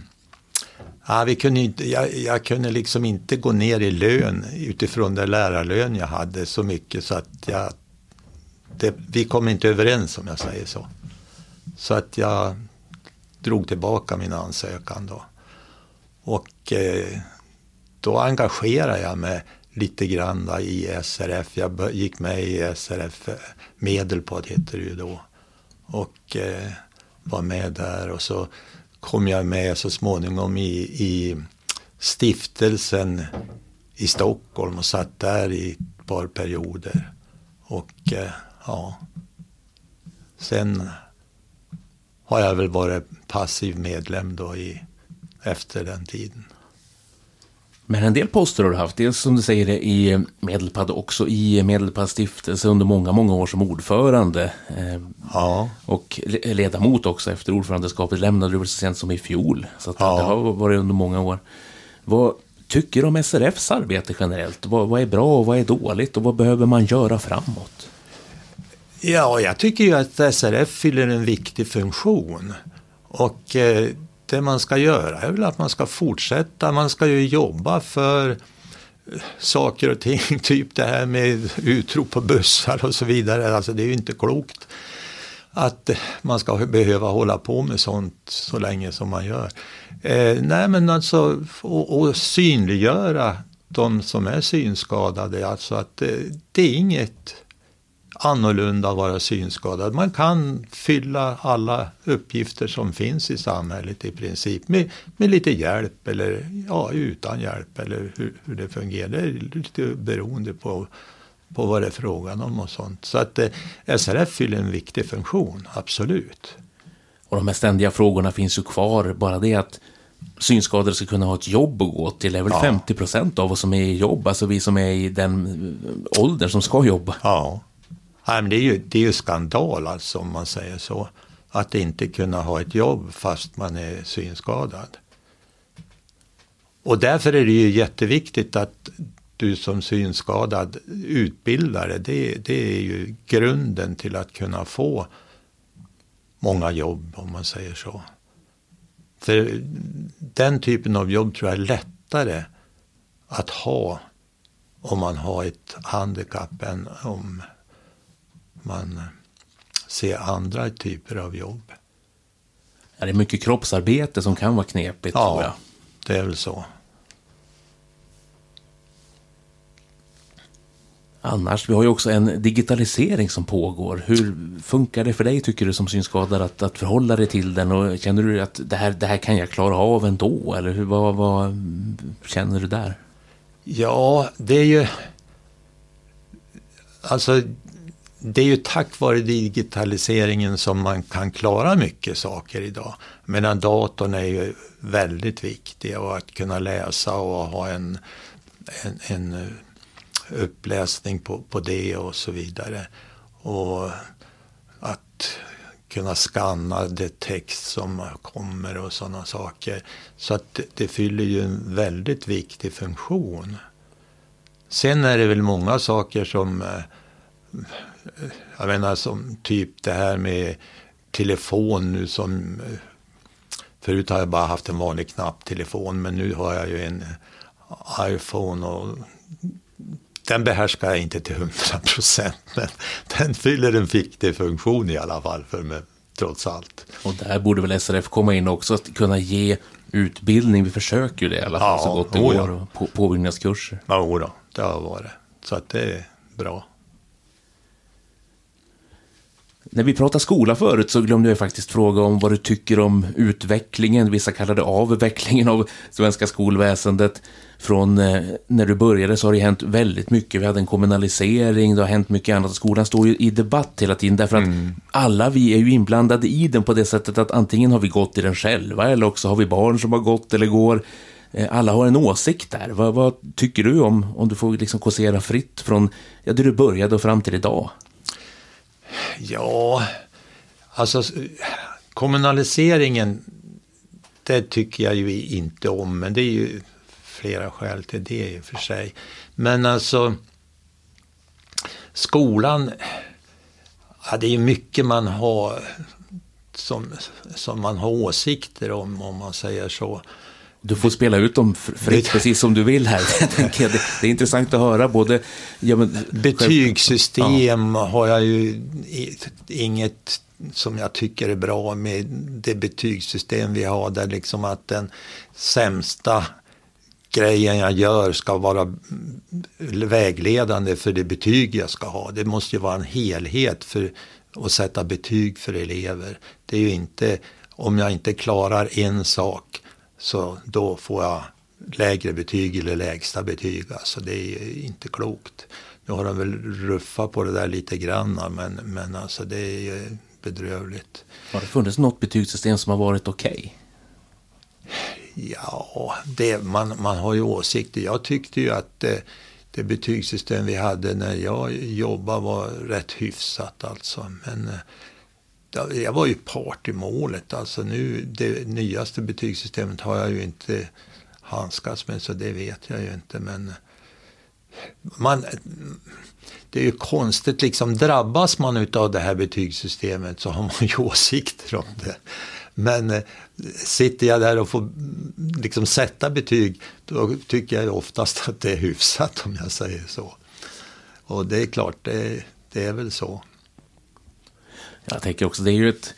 Ja, vi kunde inte, jag, jag kunde liksom inte gå ner i lön utifrån den lärarlön jag hade så mycket så att jag, det, vi kom inte överens om jag säger så. Så att jag drog tillbaka min ansökan då. Och eh, då engagerade jag mig lite grann i SRF. Jag gick med i SRF, eh, Medelpad heter det ju då. Och eh, var med där och så kom jag med så småningom i, i stiftelsen i Stockholm och satt där i ett par perioder. Och eh, ja, sen har jag väl varit passiv medlem då i, efter den tiden. Men en del poster har du haft, dels som du säger i Medelpad också i Medelpads stiftelse under många, många år som ordförande. Eh, ja. Och ledamot också efter ordförandeskapet lämnade du väl så sent som i fjol. Så ja. det har varit under många år. Vad tycker du om SRFs arbete generellt? Vad, vad är bra och vad är dåligt och vad behöver man göra framåt? Ja, jag tycker ju att SRF fyller en viktig funktion. Och eh, det man ska göra är väl att man ska fortsätta, man ska ju jobba för eh, saker och ting, typ det här med utrop på bussar och så vidare. Alltså det är ju inte klokt att man ska behöva hålla på med sånt så länge som man gör. Eh, nej men alltså, och, och synliggöra de som är synskadade, alltså att det, det är inget annorlunda att vara synskadad. Man kan fylla alla uppgifter som finns i samhället i princip med, med lite hjälp eller ja, utan hjälp eller hur, hur det fungerar. Det är lite beroende på, på vad det är frågan om och sånt. Så att eh, SRF fyller en viktig funktion, absolut. Och de här ständiga frågorna finns ju kvar. Bara det att synskadade ska kunna ha ett jobb att gå till är väl ja. 50 procent av oss som är i jobb, alltså vi som är i den åldern som ska jobba. Ja, Nej, men det, är ju, det är ju skandal alltså om man säger så. Att inte kunna ha ett jobb fast man är synskadad. Och därför är det ju jätteviktigt att du som synskadad utbildare, det, det är ju grunden till att kunna få många jobb om man säger så. För den typen av jobb tror jag är lättare att ha om man har ett handikapp än om man ser andra typer av jobb. Ja, det är mycket kroppsarbete som kan vara knepigt ja, tror jag. det är väl så. Annars, vi har ju också en digitalisering som pågår. Hur funkar det för dig, tycker du, som synskadad att, att förhålla dig till den? Och känner du att det här, det här kan jag klara av ändå? Eller hur, vad, vad känner du där? Ja, det är ju... Alltså, det är ju tack vare digitaliseringen som man kan klara mycket saker idag. Medan datorn är ju väldigt viktig och att kunna läsa och ha en, en, en eh, uppläsning på, på det och så vidare. Och att kunna skanna det text som kommer och sådana saker. Så att det, det fyller ju en väldigt viktig funktion. Sen är det väl många saker som eh, jag menar som typ det här med telefon nu som Förut har jag bara haft en vanlig knapptelefon men nu har jag ju en iPhone och den behärskar jag inte till hundra procent men den fyller en viktig funktion i alla fall för mig trots allt. Och där borde väl SRF komma in också, att kunna ge utbildning. Vi försöker ju det i alla fall ja, så gott det går. Ja. På, påbyggnadskurser. Ja, då, det har varit. Så att det är bra. När vi pratade skola förut så glömde jag faktiskt fråga om vad du tycker om utvecklingen, vissa kallade avvecklingen av svenska skolväsendet. Från eh, när du började så har det hänt väldigt mycket. Vi hade en kommunalisering, det har hänt mycket annat. Skolan står ju i debatt hela tiden därför att mm. alla vi är ju inblandade i den på det sättet att antingen har vi gått i den själva eller också har vi barn som har gått eller går. Eh, alla har en åsikt där. Vad, vad tycker du om, om du får liksom kåsera fritt från ja, där du började och fram till idag? Ja, alltså kommunaliseringen, det tycker jag ju inte om, men det är ju flera skäl till det i och för sig. Men alltså, skolan, ja, det är ju mycket man har som, som man har åsikter om, om man säger så. Du får spela ut dem fritt precis som du vill här. det, är intressant att höra både... Ja, men, Betygssystem ja. har jag ju inget som jag tycker är bra med det betygssystem vi har där liksom att den sämsta grejen jag gör ska vara vägledande för det betyg jag ska ha. Det måste ju vara en helhet för att sätta betyg för elever. Det är ju inte om jag inte klarar en sak så då får jag lägre betyg eller lägsta betyg. Alltså det är inte klokt. Nu har de väl ruffat på det där lite grann men, men alltså det är bedrövligt. Har det funnits något betygssystem som har varit okej? Okay? Ja, det, man, man har ju åsikter. Jag tyckte ju att det, det betygssystem vi hade när jag jobbade var rätt hyfsat alltså. Men eh, jag var ju part i målet. Alltså nu, det nyaste betygssystemet har jag ju inte handskats med så det vet jag ju inte. Men man, det är ju konstigt, liksom drabbas man av det här betygssystemet så har man ju åsikter om det. Men eh, sitter jag där och får liksom sätta betyg, då tycker jag oftast att det är hyfsat om jag säger så. Och det är klart, det, det är väl så. Jag tänker också, det är ju ett,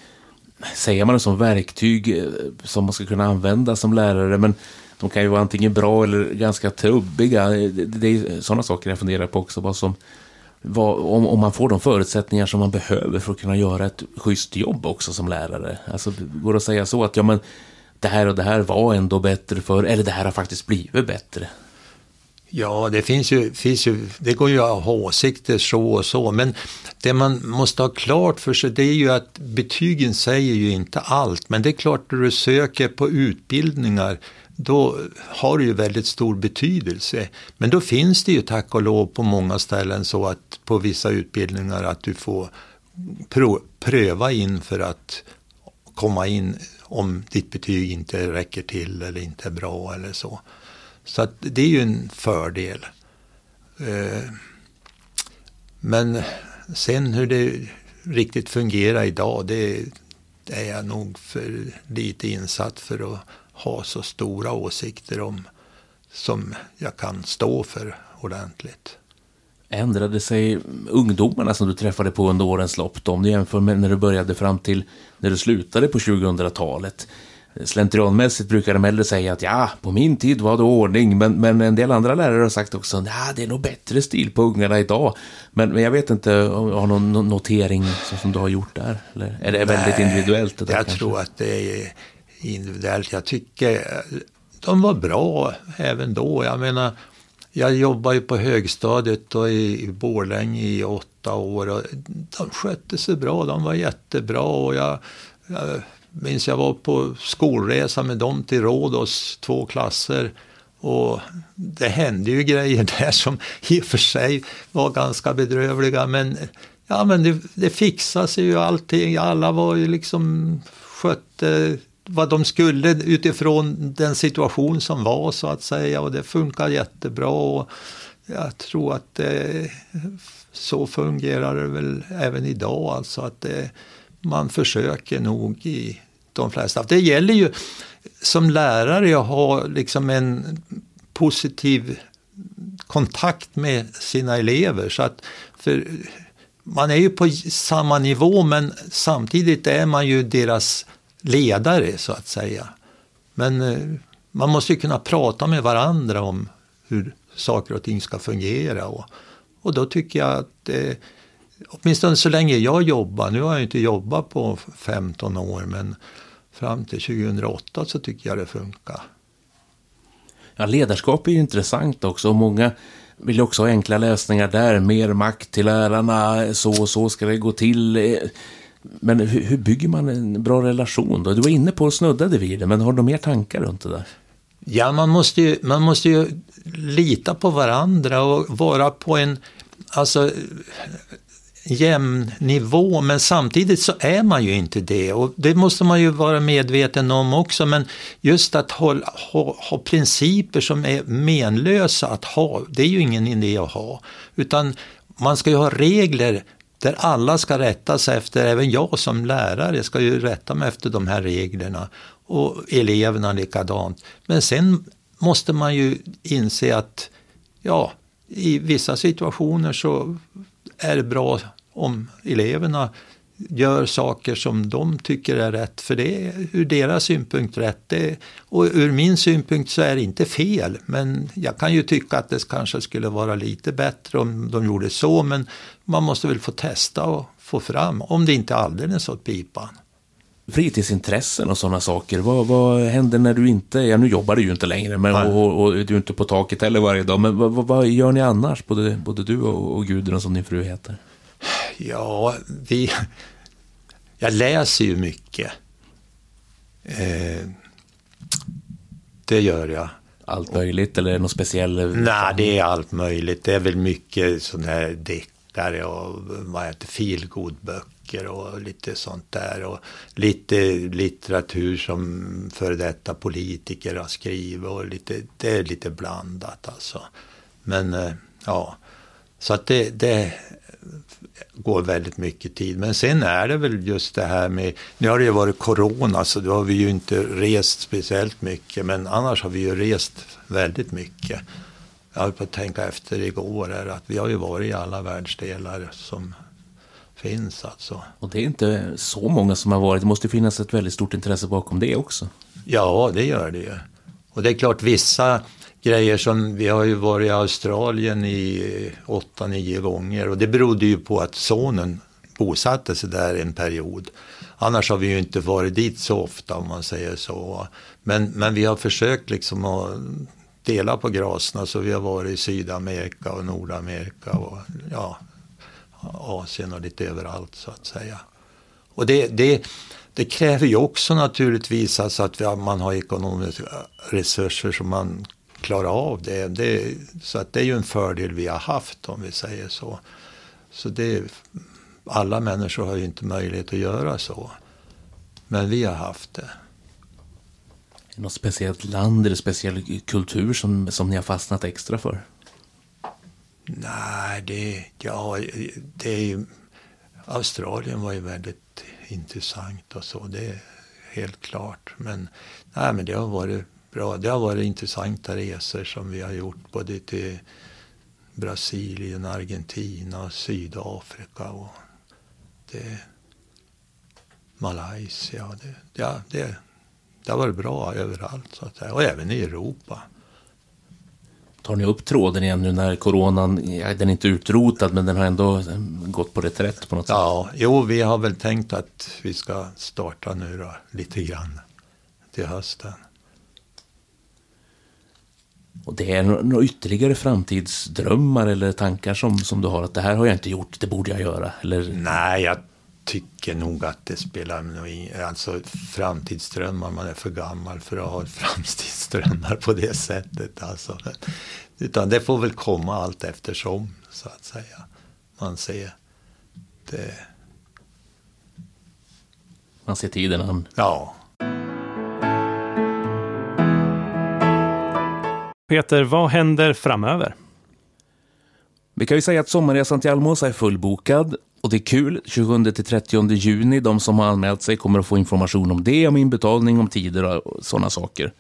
säger man det som verktyg eh, som man ska kunna använda som lärare, men de kan ju vara antingen bra eller ganska trubbiga. Det, det är sådana saker jag funderar på också, vad som vad, om, om man får de förutsättningar som man behöver för att kunna göra ett schysst jobb också som lärare. Alltså, går det att säga så att ja, men det här och det här var ändå bättre för eller det här har faktiskt blivit bättre? Ja, det finns ju, finns ju, det går ju att ha åsikter så och så, men det man måste ha klart för sig det är ju att betygen säger ju inte allt, men det är klart när du söker på utbildningar då har det ju väldigt stor betydelse. Men då finns det ju tack och lov på många ställen så att på vissa utbildningar att du får pröva in för att komma in om ditt betyg inte räcker till eller inte är bra eller så. Så att det är ju en fördel. Eh, men sen hur det riktigt fungerar idag, det är jag nog för lite insatt för att ha så stora åsikter om som jag kan stå för ordentligt. Ändrade sig ungdomarna som du träffade på under årens lopp då, om du jämför med när du började fram till när du slutade på 2000-talet? Slentrianmässigt brukar de äldre säga att ja, på min tid var det ordning, men, men en del andra lärare har sagt också att det är nog bättre stil på ungarna idag. Men, men jag vet inte om har någon notering som du har gjort där? Eller är det väldigt Nej, individuellt? Det där, jag kanske? tror att det är individuellt. Jag tycker de var bra även då. Jag menar, jag jobbade ju på högstadiet och i, i Borlänge i åtta år och de skötte sig bra. De var jättebra och jag, jag minns jag var på skolresa med dem till Rhodos, två klasser. Och det hände ju grejer där som i och för sig var ganska bedrövliga men ja men det, det fixade sig ju allting. Alla var ju liksom skötte vad de skulle utifrån den situation som var så att säga och det funkar jättebra. Och jag tror att det, så fungerar det väl även idag alltså att det, man försöker nog i de flesta. Det gäller ju som lärare att ha liksom en positiv kontakt med sina elever. Så att, för man är ju på samma nivå men samtidigt är man ju deras ledare så att säga. Men eh, man måste ju kunna prata med varandra om hur saker och ting ska fungera. Och, och då tycker jag att eh, åtminstone så länge jag jobbar, nu har jag inte jobbat på 15 år men fram till 2008 så tycker jag det funkar. Ja, ledarskap är ju intressant också och många vill också ha enkla lösningar där. Mer makt till lärarna, så och så ska det gå till. Men hur, hur, bygger man en bra relation då? Du var inne på och snuddade vid det, men har du mer tankar runt det där? Ja, man måste ju, man måste ju lita på varandra och vara på en alltså, jämn nivå, men samtidigt så är man ju inte det. Och det måste man ju vara medveten om också, men just att ha, ha, ha principer som är menlösa att ha, det är ju ingen idé att ha. Utan man ska ju ha regler där alla ska rätta sig efter, även jag som lärare ska ju rätta mig efter de här reglerna och eleverna likadant. Men sen måste man ju inse att ja, i vissa situationer så är det bra om eleverna gör saker som de tycker är rätt, för det är ur deras synpunkt rätt. Det, och ur min synpunkt så är det inte fel, men jag kan ju tycka att det kanske skulle vara lite bättre om de gjorde så, men man måste väl få testa och få fram, om det inte är alldeles åt pipan. Fritidsintressen och sådana saker, vad, vad händer när du inte, ja nu jobbar du ju inte längre, men, och, och, du är inte på taket heller varje dag, men vad, vad gör ni annars, både, både du och, och Gudrun som din fru heter? Ja, vi... Jag läser ju mycket. Eh, det gör jag. Allt möjligt eller något speciellt? Nej, det är allt möjligt. Det är väl mycket sån här deckare och vad heter feelgood-böcker och lite sånt där. Och lite litteratur som före detta politiker har skrivit och lite, det är lite blandat alltså. Men eh, ja, så att det, det går väldigt mycket tid. Men sen är det väl just det här med, nu har det ju varit corona så då har vi ju inte rest speciellt mycket men annars har vi ju rest väldigt mycket. Jag har på att tänka efter igår här att vi har ju varit i alla världsdelar som finns alltså. Och det är inte så många som har varit, det måste finnas ett väldigt stort intresse bakom det också. Ja, det gör det ju. Och det är klart vissa grejer som, vi har ju varit i Australien i åtta, nio gånger och det berodde ju på att sonen bosatte sig där en period. Annars har vi ju inte varit dit så ofta om man säger så. Men, men vi har försökt liksom att dela på graserna så vi har varit i Sydamerika och Nordamerika och ja, Asien och lite överallt så att säga. Och det, det, det kräver ju också naturligtvis alltså att man har ekonomiska resurser som man klara av det. det. Så att det är ju en fördel vi har haft om vi säger så. Så det, alla människor har ju inte möjlighet att göra så. Men vi har haft det. Något speciellt land eller speciell kultur som, som ni har fastnat extra för? Nej, det, ja, det är ju, Australien var ju väldigt intressant och så. Det är helt klart. Men, nej, men det har varit bra. Det har varit intressanta resor som vi har gjort både till Brasilien, Argentina, Sydafrika och det, Malaysia. Det, ja, det, det har varit bra överallt så att säga. Och även i Europa. Tar ni upp tråden igen nu när coronan, ja, den är inte utrotad men den har ändå gått på reträtt på något sätt? Ja, jo vi har väl tänkt att vi ska starta nu då lite grann till hösten. Och det är några ytterligare framtidsdrömmar eller tankar som, som du har att det här har jag inte gjort, det borde jag göra? Eller? Nej, jag tycker nog att det spelar någon Alltså framtidsdrömmar, man är för gammal för att ha framtidsdrömmar på det sättet. Alltså. Utan det får väl komma allt eftersom, så att säga. Man ser det. Man ser tiden an. Ja. Peter, vad händer framöver? Vi kan ju säga att sommarresan till Almåsa är fullbokad och det är kul. 27-30 juni, de som har anmält sig kommer att få information om det, om inbetalning, om tider och sådana saker.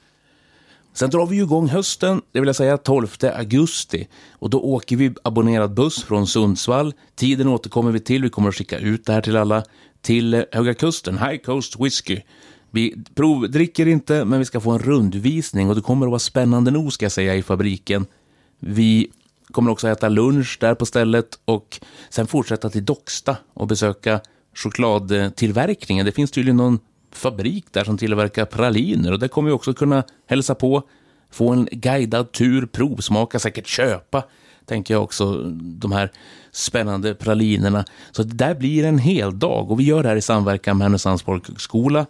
Sen drar vi igång hösten, det vill jag säga 12 augusti. Och då åker vi abonnerad buss från Sundsvall. Tiden återkommer vi till, vi kommer att skicka ut det här till alla. Till eh, Höga Kusten, High Coast Whisky. Vi provdricker inte, men vi ska få en rundvisning och det kommer att vara spännande nog ska jag säga i fabriken. Vi kommer också äta lunch där på stället och sen fortsätta till Docksta och besöka chokladtillverkningen. Det finns tydligen någon fabrik där som tillverkar praliner och där kommer vi också kunna hälsa på, få en guidad tur, provsmaka, säkert köpa, tänker jag också, de här spännande pralinerna. Så det där blir en hel dag och vi gör det här i samverkan med Härnösands folkhögskola.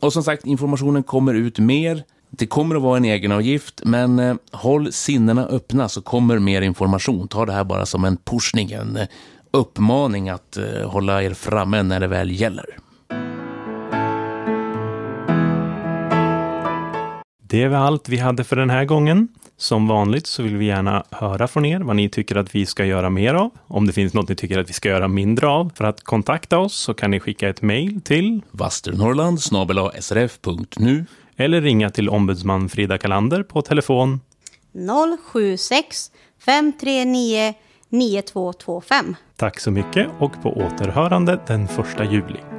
Och som sagt, informationen kommer ut mer. Det kommer att vara en egenavgift, men eh, håll sinnena öppna så kommer mer information. Ta det här bara som en pushning, en eh, uppmaning att eh, hålla er framme när det väl gäller. Det var allt vi hade för den här gången. Som vanligt så vill vi gärna höra från er vad ni tycker att vi ska göra mer av. Om det finns något ni tycker att vi ska göra mindre av. För att kontakta oss så kan ni skicka ett mejl till Vasternorrland srf.nu eller ringa till ombudsman Frida Kalander på telefon 076 539 9225. Tack så mycket och på återhörande den 1 juli.